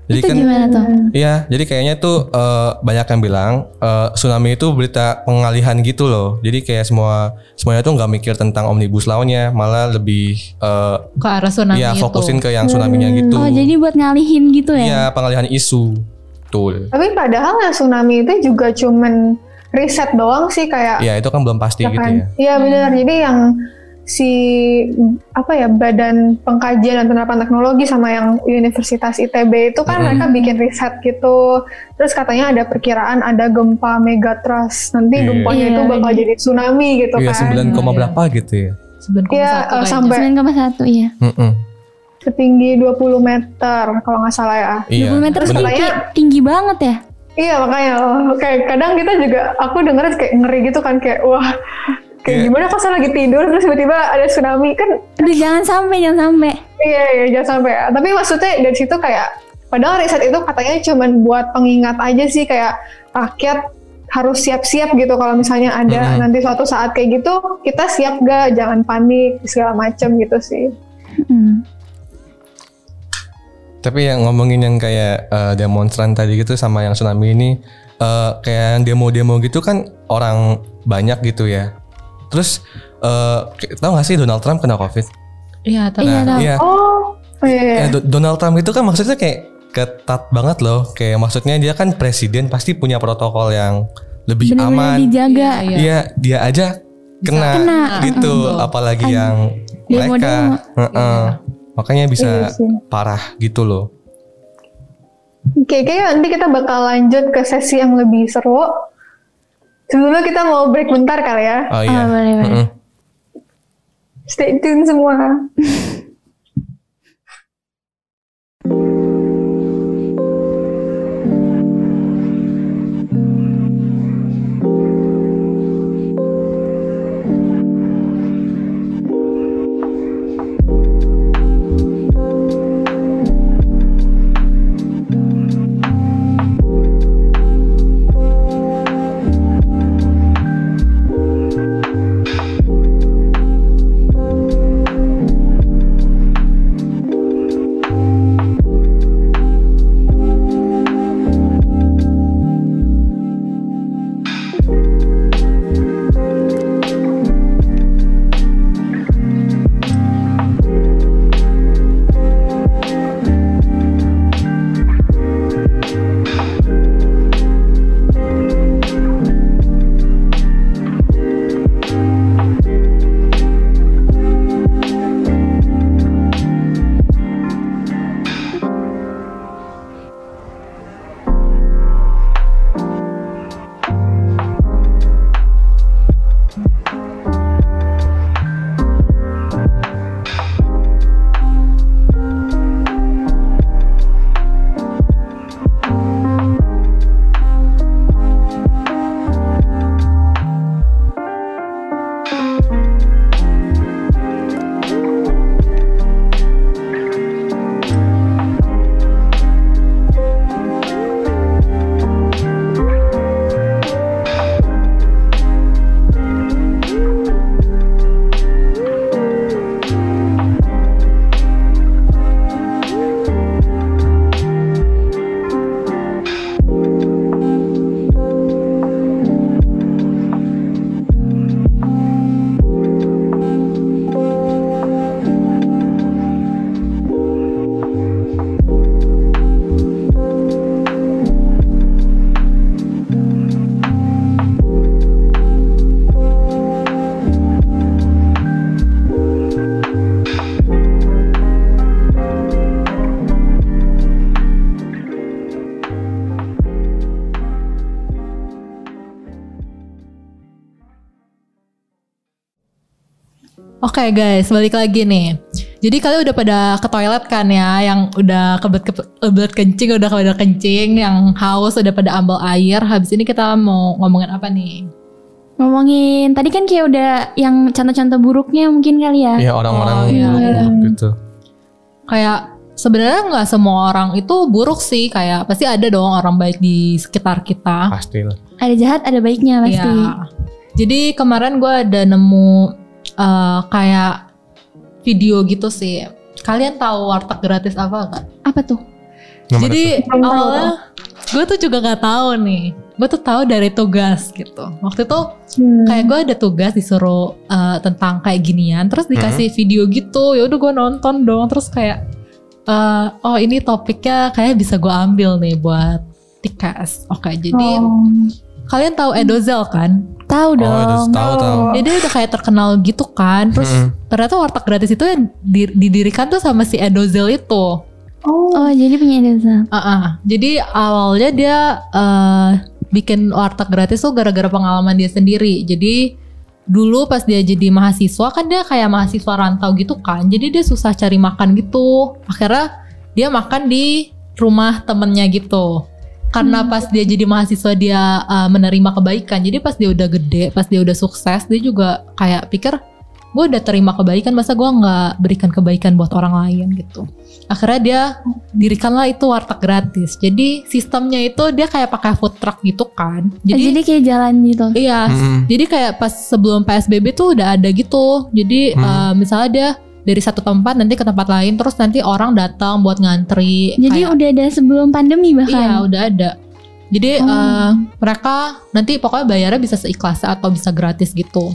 Jadi Itu kan gimana tuh? Iya, jadi kayaknya tuh eh, banyak yang bilang eh, tsunami itu berita pengalihan gitu loh. Jadi kayak semua semuanya tuh nggak mikir tentang omnibus law-nya, malah lebih eh, Ke arah tsunami ya itu. fokusin ke yang tsunami-nya gitu. Oh jadi buat ngalihin gitu ya? Iya, pengalihan isu. Betul. Tapi padahal yang tsunami itu juga cuman riset doang sih kayak Iya, itu kan belum pasti ya gitu kan? ya. Iya benar. Jadi yang si apa ya badan pengkajian dan penerapan teknologi sama yang Universitas ITB itu kan Mm-mm. mereka bikin riset gitu. Terus katanya ada perkiraan ada gempa megatrust. Nanti Iya. gempanya Iya, itu bakal iya. jadi tsunami gitu Iya, kan. 9, koma Iya. berapa gitu ya. 9,1 Iya, eh, kayaknya. sampai 9,1 iya. Mm-mm. setinggi 20 meter kalau nggak salah ya. Iya. 20 meter tinggi, Katanya- tinggi banget ya? Iya makanya kayak kadang kita juga aku dengerin kayak ngeri gitu kan kayak wah kayak Iya. gimana pas lagi tidur terus tiba-tiba ada tsunami kan Aduh jangan sampai, jangan sampai. iya iya jangan sampai ya. Tapi maksudnya dari situ kayak padahal riset itu katanya cuman buat pengingat aja sih kayak rakyat harus siap-siap gitu kalau misalnya ada Mhm. nanti suatu saat kayak gitu kita siap gak jangan panik segala macem gitu sih. Hmm. Tapi yang ngomongin yang kayak eh, demonstran tadi gitu sama yang tsunami ini eh, kayak yang demo-demo gitu kan orang banyak gitu ya. Terus eh tau gak sih Donald Trump kena covid? Iya, tapi Iya, tahu. iya. Oh iya. iya. Eh, Do- Donald Trump itu kan maksudnya kayak ketat banget loh. Kayak maksudnya dia kan presiden pasti punya protokol yang lebih Benar-benar aman. dijaga. Iya, iya. Iya, dia aja kena, Kena. gitu, apalagi yang demo-demo. mereka. Heeh. Makanya bisa Iya sih. parah gitu loh. Oke, kayaknya nanti kita bakal lanjut ke sesi yang lebih seru. Sebelumnya kita mau break bentar kali ya. Oh iya. Oh, boleh, boleh. Mm-mm. Stay tune semua. <laughs> Oke guys, balik lagi nih. Jadi kalian udah pada ke toilet kan ya, yang udah kebet kebet kencing, udah pada kencing, yang haus udah pada ambil air. Habis ini kita mau ngomongin apa nih? Ngomongin tadi kan kayak udah yang contoh-contoh buruknya mungkin kali ya. Iya orang-orang Oh, iya. buruk gitu. Kayak sebenarnya nggak semua orang itu buruk sih, kayak pasti ada dong orang baik di sekitar kita. Pasti lah. Ada jahat, ada baiknya pasti. Iya. Jadi kemarin gue ada nemu eh, kayak video gitu sih. Kalian tahu warteg gratis apa gak? Apa tuh? Nama Jadi awalnya gue tuh juga gak tahu nih. Gue tuh tahu dari tugas gitu. Waktu itu Hmm. kayak gue ada tugas disuruh eh, tentang kayak ginian. Terus dikasih video gitu. Ya udah gue nonton dong. Terus kayak eh, oh ini topiknya kayak bisa gue ambil nih buat tikas. Oke jadi Oh. Kalian tahu Edozel kan? Tahu Oh, dong. tahu tahu. Jadi dia udah kayak terkenal gitu kan. Terus Mm-mm. ternyata warteg gratis itu yang di- didirikan tuh sama si Edozel itu. Oh. Oh, jadi punya Edozel. Ah, ah. Jadi awalnya dia eh, bikin warteg gratis tuh gara-gara pengalaman dia sendiri. Jadi dulu pas dia jadi mahasiswa kan dia kayak mahasiswa rantau gitu kan. Jadi dia susah cari makan gitu. Akhirnya dia makan di rumah temennya gitu. Karena pas dia jadi mahasiswa dia eh, menerima kebaikan. Jadi pas dia udah gede, pas dia udah sukses, dia juga kayak pikir gue udah terima kebaikan, masa gue nggak berikan kebaikan buat orang lain gitu. Akhirnya dia dirikanlah itu warteg gratis. Jadi sistemnya itu dia kayak pakai food truck gitu kan. Jadi, Jadi, jadi kayak jalan gitu. iya, Mm-mm. jadi kayak pas sebelum PSBB tuh udah ada gitu. Jadi Hmm. eh, misalnya dia dari satu tempat nanti ke tempat lain terus nanti orang datang buat ngantri. Jadi Kayak- udah ada sebelum pandemi iya bahkan. udah ada. Jadi Oh. eh, mereka nanti pokoknya bayarnya bisa seikhlasnya atau bisa gratis gitu.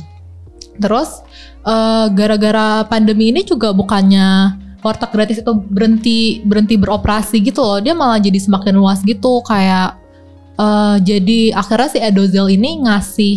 Terus eh, gara-gara pandemi ini juga bukannya warteg gratis itu berhenti berhenti beroperasi gitu loh. Dia malah jadi semakin luas gitu kayak eh, jadi akhirnya si Edozel ini ngasih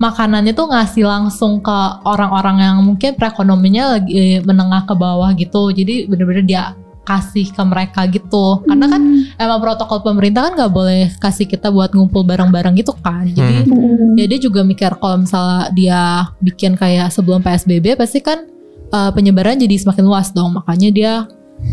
makanannya tuh ngasih langsung ke orang-orang yang mungkin perekonominya lagi menengah ke bawah gitu. Jadi bener-bener dia kasih ke mereka gitu. Karena kan Hmm. emang protokol pemerintah kan nggak boleh kasih kita buat ngumpul bareng-bareng gitu kan. Jadi Hmm. ya dia juga mikir kalau misalnya dia bikin kayak sebelum PSBB pasti kan uh, penyebaran jadi semakin luas dong. Makanya dia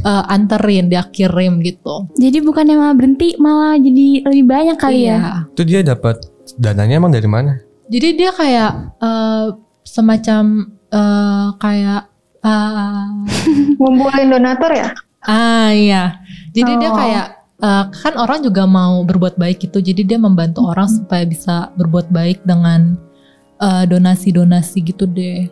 uh, anterin, dia kirim gitu. Jadi bukannya malah berhenti, malah jadi lebih banyak kali ya. Iya. Itu dia dapat dananya emang dari mana? Jadi dia kayak uh, semacam uh, kayak <laughs> uh, Ngumpulin donatur ya? Ah iya. Jadi dia Oh. kayak eh, kan orang juga mau berbuat baik gitu. Jadi dia membantu orang supaya bisa berbuat baik dengan eh, donasi-donasi gitu deh.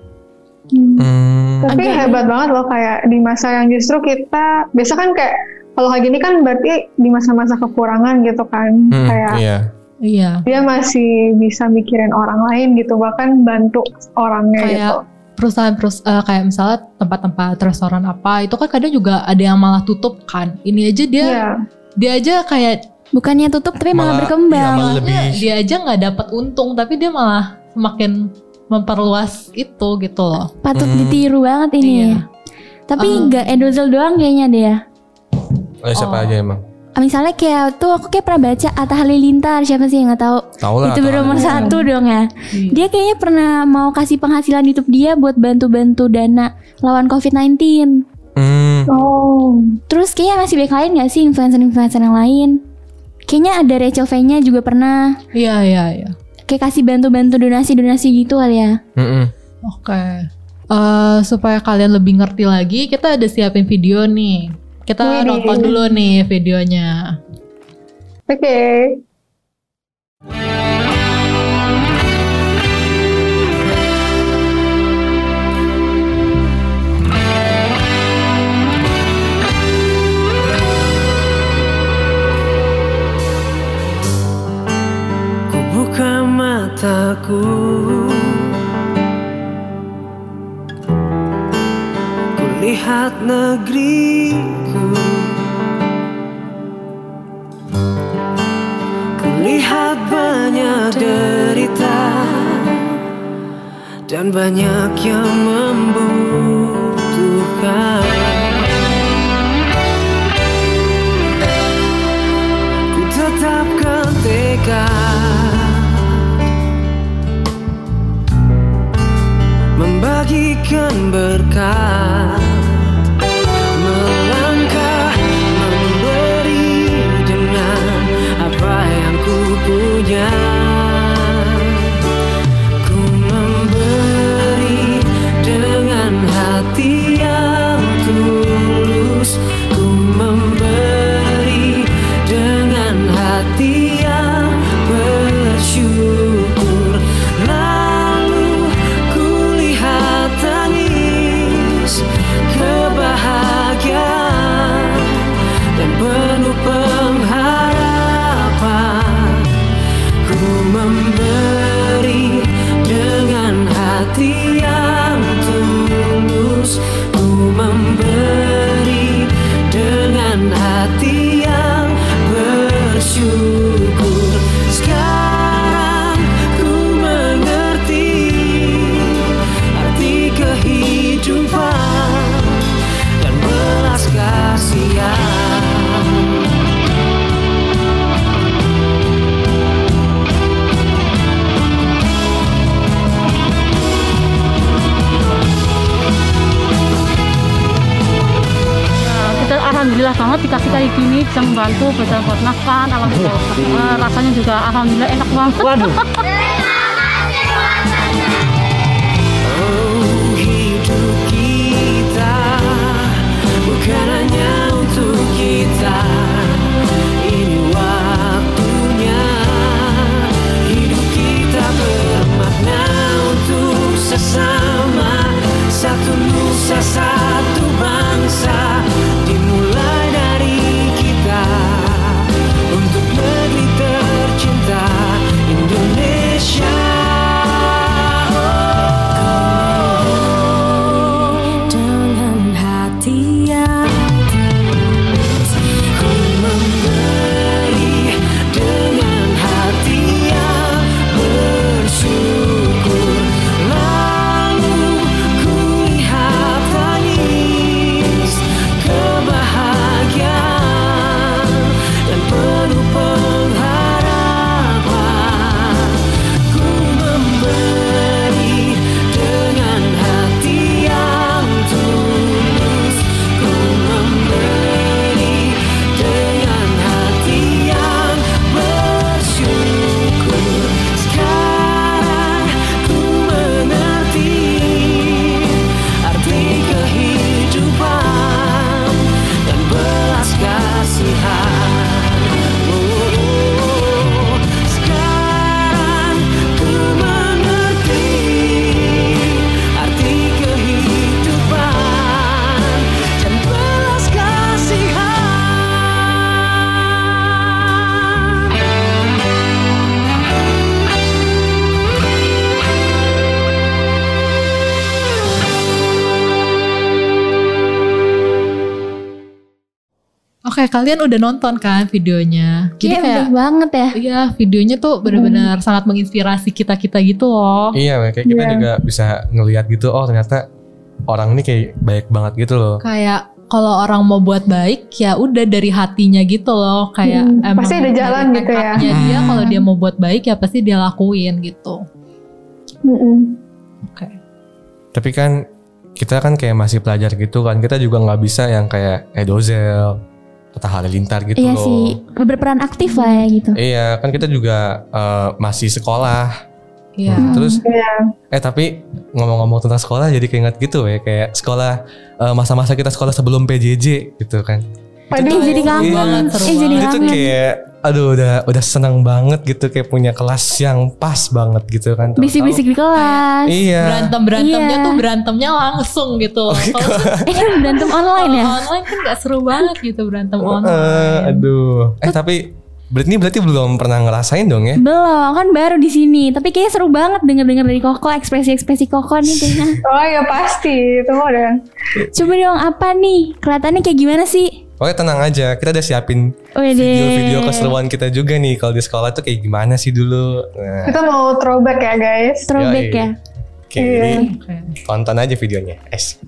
Hmm. Hmm. Tapi Agak- hebat banget loh kayak di masa yang justru kita biasa kan kayak kalau kayak gini kan berarti di masa-masa kekurangan gitu kan. Hmm, kayak iya. Iya. dia masih bisa mikirin orang lain gitu bahkan bantu orangnya Kayak gitu. perusahaan perus eh, kayak misalnya tempat-tempat restoran apa itu kan kadang juga ada yang malah tutup kan. Ini aja dia Iya. dia aja kayak Bukannya tutup tapi malah, Malah- berkembang. iya, malah lebih- dia aja nggak dapat untung tapi dia malah semakin memperluas itu gitu loh. Patut Hmm. ditiru banget ini. Iya. ya. Tapi Eh. nggak Edozel doang kayaknya ya. Oh, siapa Oh. aja emang? Misalnya kayak tuh aku kayak pernah baca Atta Halilintar siapa sih yang nggak tahu Tahu lah. itu nomor lah. satu dong ya Iya. dia kayaknya pernah mau kasih penghasilan YouTube dia buat bantu-bantu dana lawan COVID-19 Hmm. Oh. terus kayaknya masih banyak lain gak sih influencer-influencer yang lain kayaknya ada Rachel V-nya juga pernah Iya iya iya. kayak kasih bantu-bantu donasi-donasi gitu kali ya Mm-mm. Oke. Eh, supaya kalian lebih ngerti lagi, kita ada siapin video nih. Kita Widih. nonton dulu nih videonya. Oke. Ku buka mataku Ku lihat negeriku. Ku lihat banyak derita Dan banyak yang membutuhkan. Ku tetapkan tekad Membagikan berkat punya alhamdulillah banget dikasih kayak gini bisa membantu buat buat makan alhamdulillah Eh, rasanya juga alhamdulillah enak banget. Waduh. <laughs> Oh, hidup kita Oke, kalian udah nonton kan videonya? Jadi Iya, kayak banget ya. Iya, videonya tuh benar-benar sangat menginspirasi kita-kita gitu loh. Iya, kayak kita Iya. juga bisa ngelihat gitu. Oh ternyata orang ini kayak baik banget gitu loh. Kayak kalau orang mau buat baik ya udah dari hatinya gitu loh. Kayak Hmm, emang pasti ada jalan gitu ya. dia Hmm. kalau dia mau buat baik ya pasti dia lakuin gitu. Mm-mm. Oke. Tapi kan kita kan kayak masih pelajar gitu kan. Kita juga nggak bisa yang kayak Edozel, Tata Halilintar gitu Iya loh. sih, berperan aktif lah ya gitu. Iya, kan kita juga eh, masih sekolah. Iya. Hmm. Terus Iya. eh tapi ngomong-ngomong tentang sekolah jadi keinget gitu ya kayak sekolah eh, masa-masa kita sekolah sebelum PJJ gitu kan. Eh jadi kangen, eh jadi Itu kangen. kayak aduh udah udah senang banget gitu kayak punya kelas yang pas banget gitu kan. Bisik-bisik di kelas. Iya. Berantem berantemnya Iya. tuh berantemnya langsung gitu. Oh, Kalau <laughs> Eh berantem online ya? online kan gak seru banget gitu berantem Eh, online. aduh. Eh tapi berarti berarti belum pernah ngerasain dong ya? Belum, kan baru di sini. Tapi kayaknya seru banget denger-denger dari Koko, ekspresi-ekspresi Koko nih kayaknya. Oh ya pasti, itu udah. Coba dong apa nih? Kelihatannya kayak gimana sih? Oke tenang aja, kita udah siapin video-video keseruan kita juga nih kalau di sekolah tuh kayak gimana sih dulu. Nah, Kita mau throwback ya guys. Throwback Yoi. ya. oke, Iya. jadi Oke. tonton aja videonya. Es.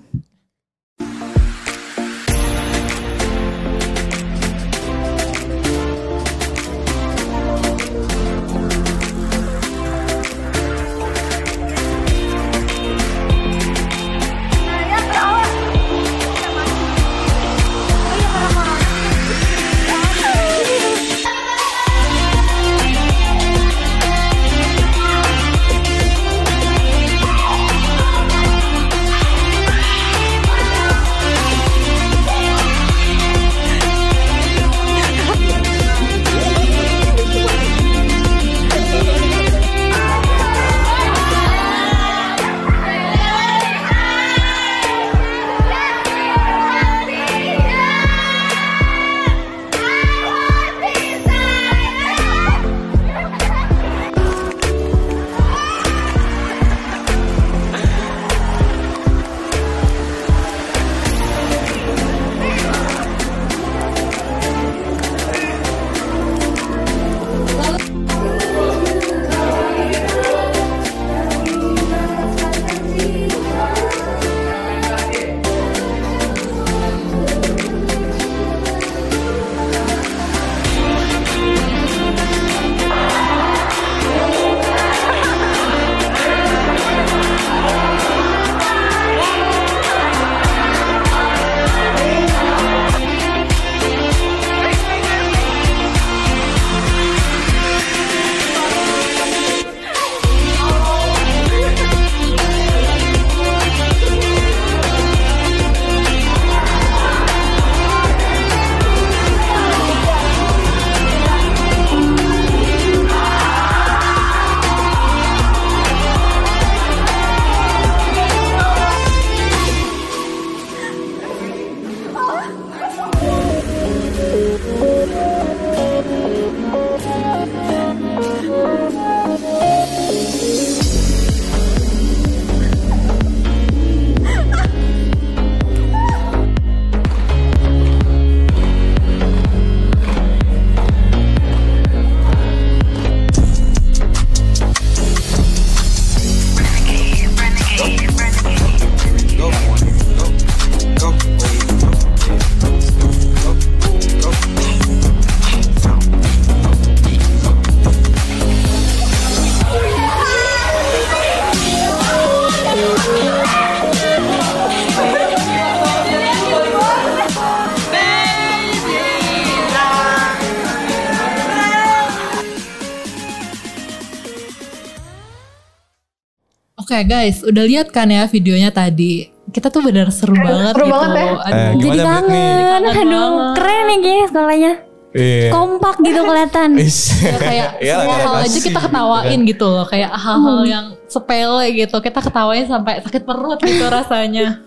Guys, udah lihat kan ya videonya tadi? Kita tuh bener seru banget seru gitu. banget ya. Aduh. Eh, Jadi kangen. Aduh, banget. keren nih kayaknya sekolahnya. Iya. Kompak gitu kelihatan. <laughs> Ya, kayak Iya, semua hal aja kita gitu ketawain kan. gitu loh kayak hal-hal yang sepele gitu kita ketawain sampai sakit perut gitu <laughs> rasanya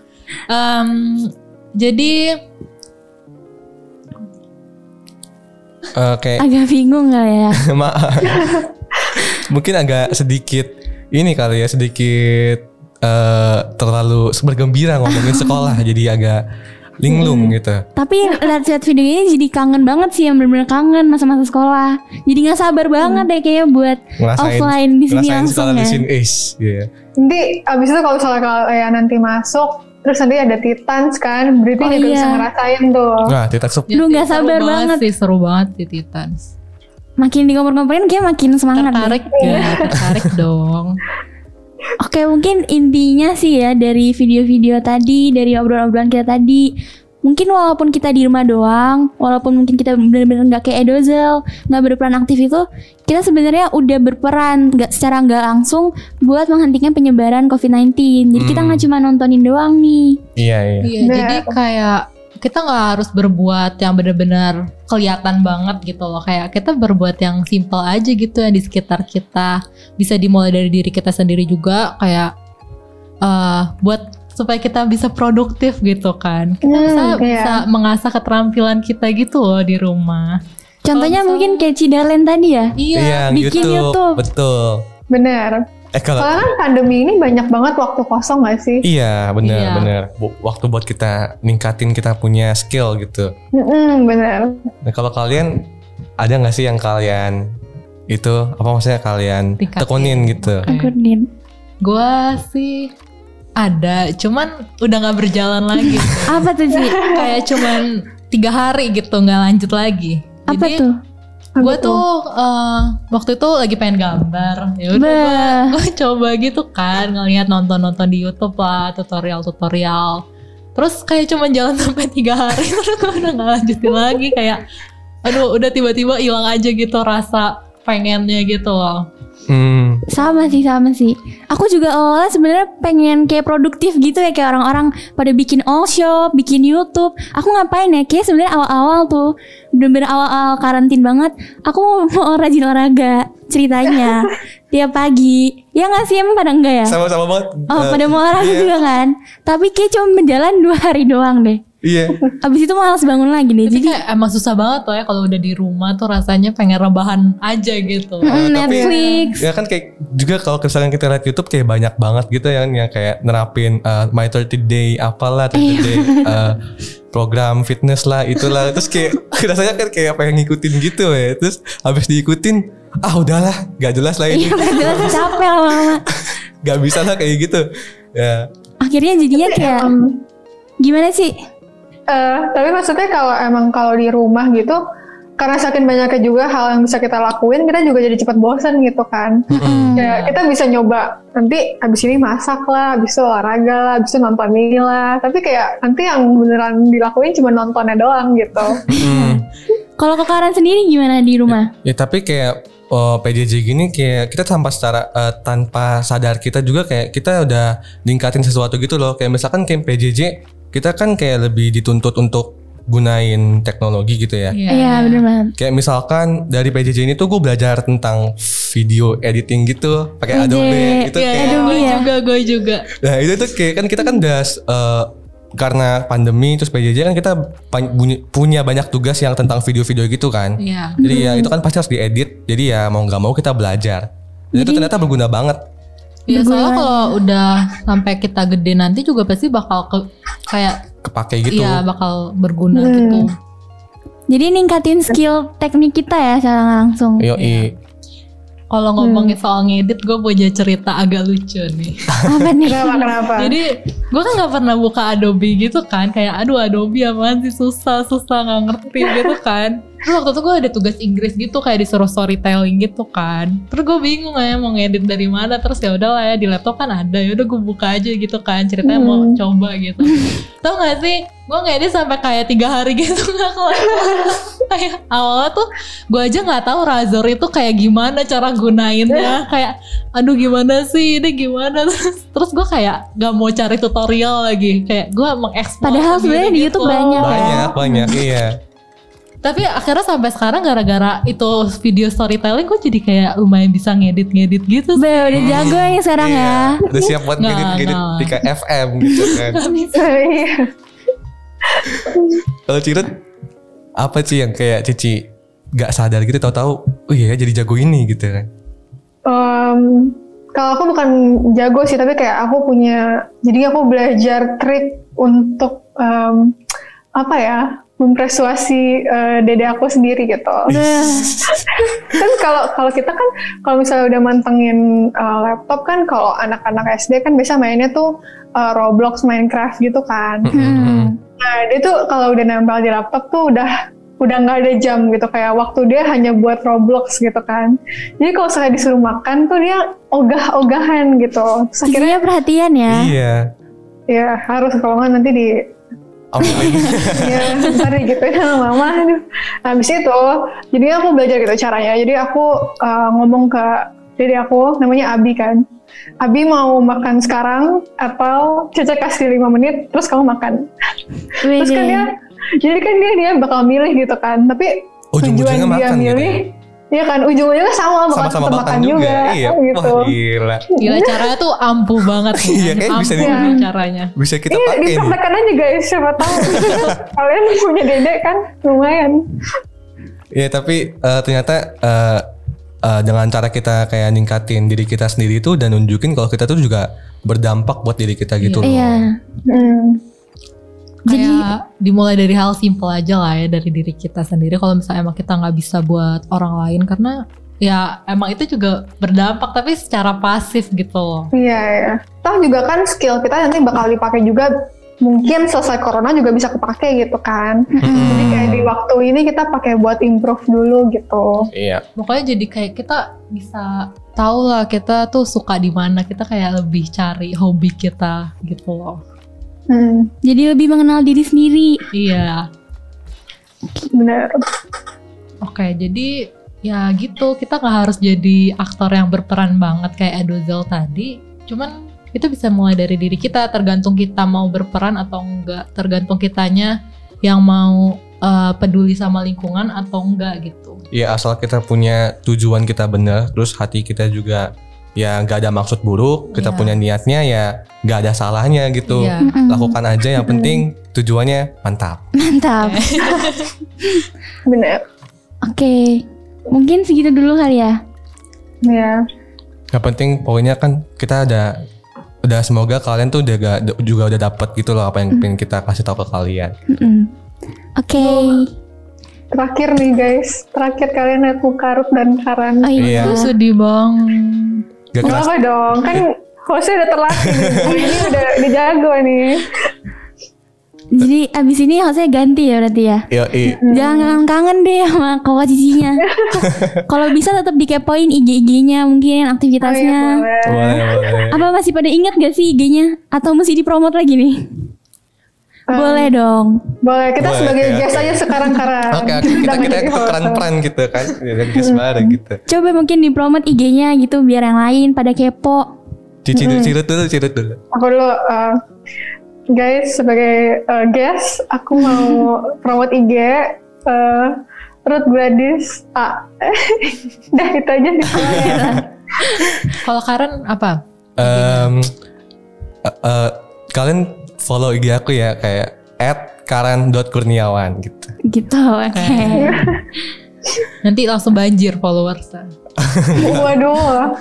Em, jadi Eh, kayak Agak bingung gak ya? <laughs> maaf. Mungkin agak sedikit ini kali ya sedikit eh terlalu bergembira ngomongin sekolah <laughs> jadi agak linglung gitu. Tapi lihat-lihat video ini jadi kangen banget sih yang bener-bener kangen masa-masa sekolah. Jadi nggak sabar banget deh kayaknya buat offline di sini ngerasain langsung sekolah ya. di sini is iya. Nanti abis itu kalau misalnya kalian nanti masuk, terus nanti ada Titans kan, berarti Oh, juga iya. bisa ngerasain tuh. Nah, Tita Sup. ya Duh, sih, nggak seru sabar banget. sih seru banget sih Titans Makin dikompor-komporin kayak makin semangat. deh. tertarik ya <laughs> tertarik dong Oke mungkin intinya sih ya dari video-video tadi, dari obrolan-obrolan kita tadi Mungkin walaupun kita di rumah doang, walaupun mungkin kita benar-benar nggak kayak Edozel, nggak berperan aktif itu, kita sebenarnya udah berperan nggak secara nggak langsung buat menghentikan penyebaran COVID-19. Jadi kita Hmm. nggak cuma nontonin doang nih. Iya, iya. Iya, jadi kayak kita nggak harus berbuat yang benar-benar kelihatan banget gitu loh. Kayak kita berbuat yang simple aja gitu yang di sekitar kita. Bisa dimulai dari diri kita sendiri juga kayak eh buat supaya kita bisa produktif gitu kan. Kita Hmm, bisa, iya. bisa mengasah keterampilan kita gitu loh di rumah. Contohnya mungkin kayak Cidalen tadi ya. Iya. Iya, bikin YouTube. YouTube. Betul. Bener. Eh kalau Soalnya kan pandemi ini banyak banget waktu kosong gak sih? Iya benar Iya. benar Bu- waktu buat kita ningkatin kita punya skill gitu. Mm-mm, bener. Nah kalau kalian ada nggak sih yang kalian itu apa maksudnya kalian Tingkatin. tekunin gitu? Oke. Akunin. Gua sih ada, cuman udah nggak berjalan lagi. <laughs> Apa tuh sih? kayak cuman tiga hari gitu nggak lanjut lagi. Apa Jadi tuh? Gue tuh eh, waktu itu lagi pengen gambar. Ya udah gue <laughs> coba gitu kan ngeliat nonton-nonton di YouTube lah tutorial-tutorial. Terus kayak cuman jalan sampai tiga hari <laughs> terus gue udah nggak lanjutin lagi kayak aduh udah tiba-tiba hilang aja gitu rasa pengennya gitu loh. Hmm, Sama sih, sama sih. Aku juga awalnya sebenarnya pengen kayak produktif gitu ya kayak orang-orang pada bikin all shop, bikin YouTube. Aku ngapain ya? Kayak sebenarnya awal-awal tuh bener-bener awal-awal karantin banget. Aku mau, <laughs> rajin olahraga ceritanya <laughs> tiap pagi. Ya nggak sih emang pada enggak ya? sama-sama banget. Oh, Eh, pada mau olahraga iya. juga kan? Tapi kayak cuma berjalan dua hari doang deh. Iya. <laughs> Abis itu malas bangun lagi deh. Tapi Jadi kayak emang susah banget tuh ya kalau udah di rumah tuh rasanya pengen rebahan aja gitu. tapi- Netflix. Ya kan kayak juga kalau misalkan kita lihat YouTube kayak banyak banget gitu yang yang kayak nerapin uh, my 30 day apalah 30 Iya. day uh, program fitness lah itulah terus kayak <laughs> rasanya kan kayak pengen ngikutin gitu ya terus habis diikutin ah udahlah gak jelas lah Iya ini udah jelas <laughs> capek lama-lama. gak bisa lah kayak gitu ya Akhirnya jadinya kayak gimana sih? Eh, tapi maksudnya kalau emang kalau di rumah gitu, karena saking banyaknya juga hal yang bisa kita lakuin, kita juga jadi cepat bosan gitu kan. Mm. Ya, kita bisa nyoba nanti abis ini masak lah, abis itu olahraga lah, abis itu nonton ini lah. Tapi kayak nanti yang beneran dilakuin cuma nontonnya doang gitu. <laughs> Hmm. Kalau kekaran sendiri gimana di rumah? Ya tapi kayak oh, PJJ gini kayak kita tanpa secara eh, tanpa sadar kita juga kayak kita udah ningkatin sesuatu gitu loh. Kayak misalkan kayak PJJ kita kan kayak lebih dituntut untuk gunain teknologi gitu ya. Iya bener banget. Kayak misalkan dari PJJ ini tuh gue belajar tentang video editing gitu pakai Adobe itu Iya, kayak Adobe gue ya. juga, gue juga. nah itu tuh kayak kan kita kan udah eh, karena pandemi terus PJJ kan kita punya banyak tugas yang tentang video-video gitu kan. Iya. Jadi ya itu kan pasti harus diedit. Jadi ya mau nggak mau kita belajar. Dan itu Jadi- ternyata berguna banget. Iya, soalnya kalau udah sampai kita gede nanti juga pasti bakal ke, kayak Kepake gitu. iya bakal berguna Hmm. gitu. Jadi ningkatin skill teknik kita ya secara langsung. Yo, Iya. Kalau ngomongin soal ngedit, gue punya cerita agak lucu nih. Apa nih? Kenapa? Kenapa? Jadi gue kan nggak pernah buka Adobe gitu kan, kayak aduh Adobe apaan sih susah susah nggak ngerti gitu kan. Terus waktu itu gue ada tugas Inggris gitu kayak disuruh storytelling gitu kan. Terus gue bingung ya mau ngedit dari mana. Terus ya udahlah ya di laptop kan ada. Ya udah gue buka aja gitu kan. Ceritanya mau Hmm. coba gitu. <laughs> Tau gak sih? Gue ngedit sampai kayak tiga hari gitu <laughs> nggak kelar. kayak awalnya tuh gue aja nggak tahu Razor itu kayak gimana cara gunainnya. <laughs> kayak aduh gimana sih ini gimana terus, terus gue kayak gak mau cari tutorial lagi. Kayak gue mengeksplor. Padahal sebenarnya di gitu. YouTube banyak. Banyak, banyak, iya. Tapi akhirnya sampai sekarang gara-gara itu video storytelling gue jadi kayak lumayan bisa ngedit-ngedit gitu sih. Be, udah jago ya sekarang ya. Iya, Udah siap buat ngedit-ngedit di FM gitu kan. <laughs> Kalau Cirut, apa sih yang kayak Cici gak sadar gitu tahu-tahu, oh iya ya, jadi jago ini gitu kan. Em, kalau aku bukan jago sih, tapi kayak aku punya, jadi aku belajar trik untuk em, apa ya, mempersuasi eh, dede aku sendiri gitu. kan kalau kalau kita kan kalau misalnya udah mantengin eh, laptop kan, kalau anak-anak SD kan biasa mainnya tuh eh, Roblox, Minecraft gitu kan. Hmm. Nah dia tuh kalau udah nempel di laptop tuh udah udah nggak ada jam gitu kayak waktu dia hanya buat Roblox gitu kan. Jadi kalau saya disuruh makan tuh dia ogah-ogahan gitu. Terus akhirnya Cicinya perhatian ya. Iya. ya harus kalau nggak nanti di Amin. <laughs> ya ntar digituin sama mama. Aduh. Habis itu jadi aku belajar gitu caranya. Jadi aku uh, ngomong ke diri aku namanya Abi kan. Abi mau makan sekarang atau Caca kasih 5 menit terus kamu makan. Terus kan dia, jadi kan dia dia bakal milih gitu kan. Tapi Ujung-ujungnya tujuan dia makan gitu milih, ya? Ya kan ujung-ujungnya sama bakal Sama-sama tetap makan juga. Iya. gitu. Wah gila. Gila caranya tuh ampuh banget nih. Iya, kayak bisa di- caranya. Bisa kita Iya, pakai dipraktekan aja guys, siapa tahu. <laughs> Kalian punya dedek kan, lumayan. Iya tapi eh, ternyata eh, eh, dengan cara kita kayak ningkatin diri kita sendiri itu dan nunjukin kalau kita tuh juga berdampak buat diri kita gitu loh. Iya. Hmm. Jadi Kayak dimulai dari hal simple aja lah ya dari diri kita sendiri. Kalau misalnya emang kita nggak bisa buat orang lain karena ya emang itu juga berdampak tapi secara pasif gitu loh. Iya, ya. Toh juga kan skill kita nanti bakal dipakai juga mungkin selesai corona juga bisa kepake gitu kan. Jadi kayak di waktu ini kita pakai buat improve dulu gitu. Iya. Pokoknya jadi kayak kita bisa tahu lah kita tuh suka di mana. Kita kayak lebih cari hobi kita gitu loh. Hmm, jadi lebih mengenal diri sendiri. Iya. bener. Oke, jadi ya gitu. Kita nggak harus jadi aktor yang berperan banget kayak Adozel tadi. Cuman itu bisa mulai dari diri kita. Tergantung kita mau berperan atau enggak. Tergantung kitanya yang mau eh, peduli sama lingkungan atau enggak gitu. Iya asal kita punya tujuan kita bener, terus hati kita juga ya nggak ada maksud buruk, kita Iya. punya niatnya ya nggak ada salahnya gitu. Iya. Mm-mm. Lakukan aja yang penting tujuannya mantap. Mantap. <laughs> Bener. Oke. Mungkin segitu dulu kali ya. Ya. Yang penting pokoknya kan kita ada udah semoga kalian tuh udah ga- juga udah dapat gitu loh apa yang pengen kita kasih tahu ke kalian. Oke. Terakhir nih guys, terakhir kalian lihat muka Ruth dan Karan. Oh iya. Iya. Itu sedih banget. Gak keras. apa dong, kan hostnya udah terlatih nih. Ini udah, udah jago nih. Jadi abis ini harusnya ganti ya berarti ya. Iya, iya. Jangan kangen deh sama kakak cicinya. <laughs> Kalau bisa tetap dikepoin IG-IG-nya mungkin Oh iya, aktivitasnya. boleh. Boleh, boleh. Apa masih pada ingat gak sih IG-nya? Atau mesti dipromot lagi nih? Um, Boleh dong. Boleh, kita Boleh, sebagai oke, guest oke. aja sekarang Karan. <laughs> Oke, oke. Kita kita tukeran peran gitu kan. Jadi guys bareng gitu. Coba mungkin dipromot IG-nya gitu biar yang lain pada kepo. Cici dulu, cirut dulu. Aku dulu, uh, guys sebagai uh, guest, aku mau <laughs> promote IG. Uh, Ruth Gladys A. <laughs> Udah itu aja di Kalau Karen apa? Em, eh, eh, kalian follow IG aku ya kayak @karan.kurniawan gitu. Gitu, oke. <laughs> Nanti langsung banjir followersnya. <laughs> Waduh.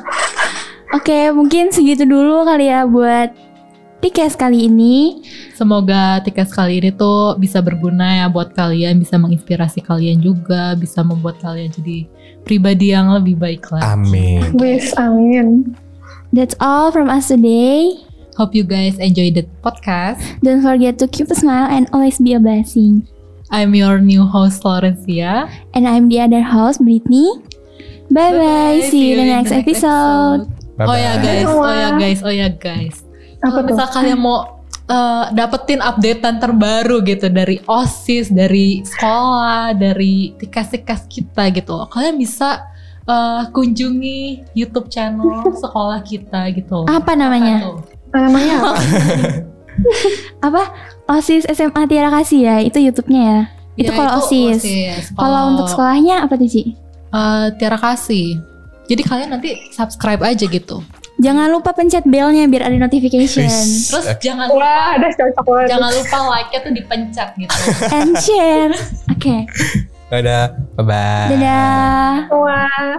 Oke, mungkin segitu dulu kali ya buat Tikes kali ini. Semoga tiket kali ini tuh bisa berguna ya buat kalian, bisa menginspirasi kalian juga, bisa membuat kalian jadi pribadi yang lebih baik lagi. Amin. Wis, amin. That's all from us today. Hope you guys enjoy the podcast. Don't forget to keep a smile and always be a blessing. I'm your new host Florencia. And I'm the other host Britney. Bye bye. See you in the next episode. Oh ya guys, oh ya guys, oh ya guys. Apa Kalau misal kalian mau eh, dapetin updatean terbaru gitu dari OSIS, dari sekolah, dari tikas-tikas kita gitu. Kalian bisa eh, kunjungi YouTube channel sekolah kita gitu. Apa namanya? tuh? Namanya apa? <laughs> Apa? OSIS SMA Tiara Kasih ya? Itu YouTube-nya ya? Itu Ya, kalau OSIS. Kalau untuk sekolahnya apa tuh, Ci? eh, Tiara Kasih. Jadi kalian nanti subscribe aja gitu. Jangan lupa pencet belnya biar ada notification. Terus jangan lupa Wah, ada cocok banget. jangan lupa like-nya tuh dipencet gitu. <laughs> And share. Oke. Dadah. Bye bye. Dadah. Wah.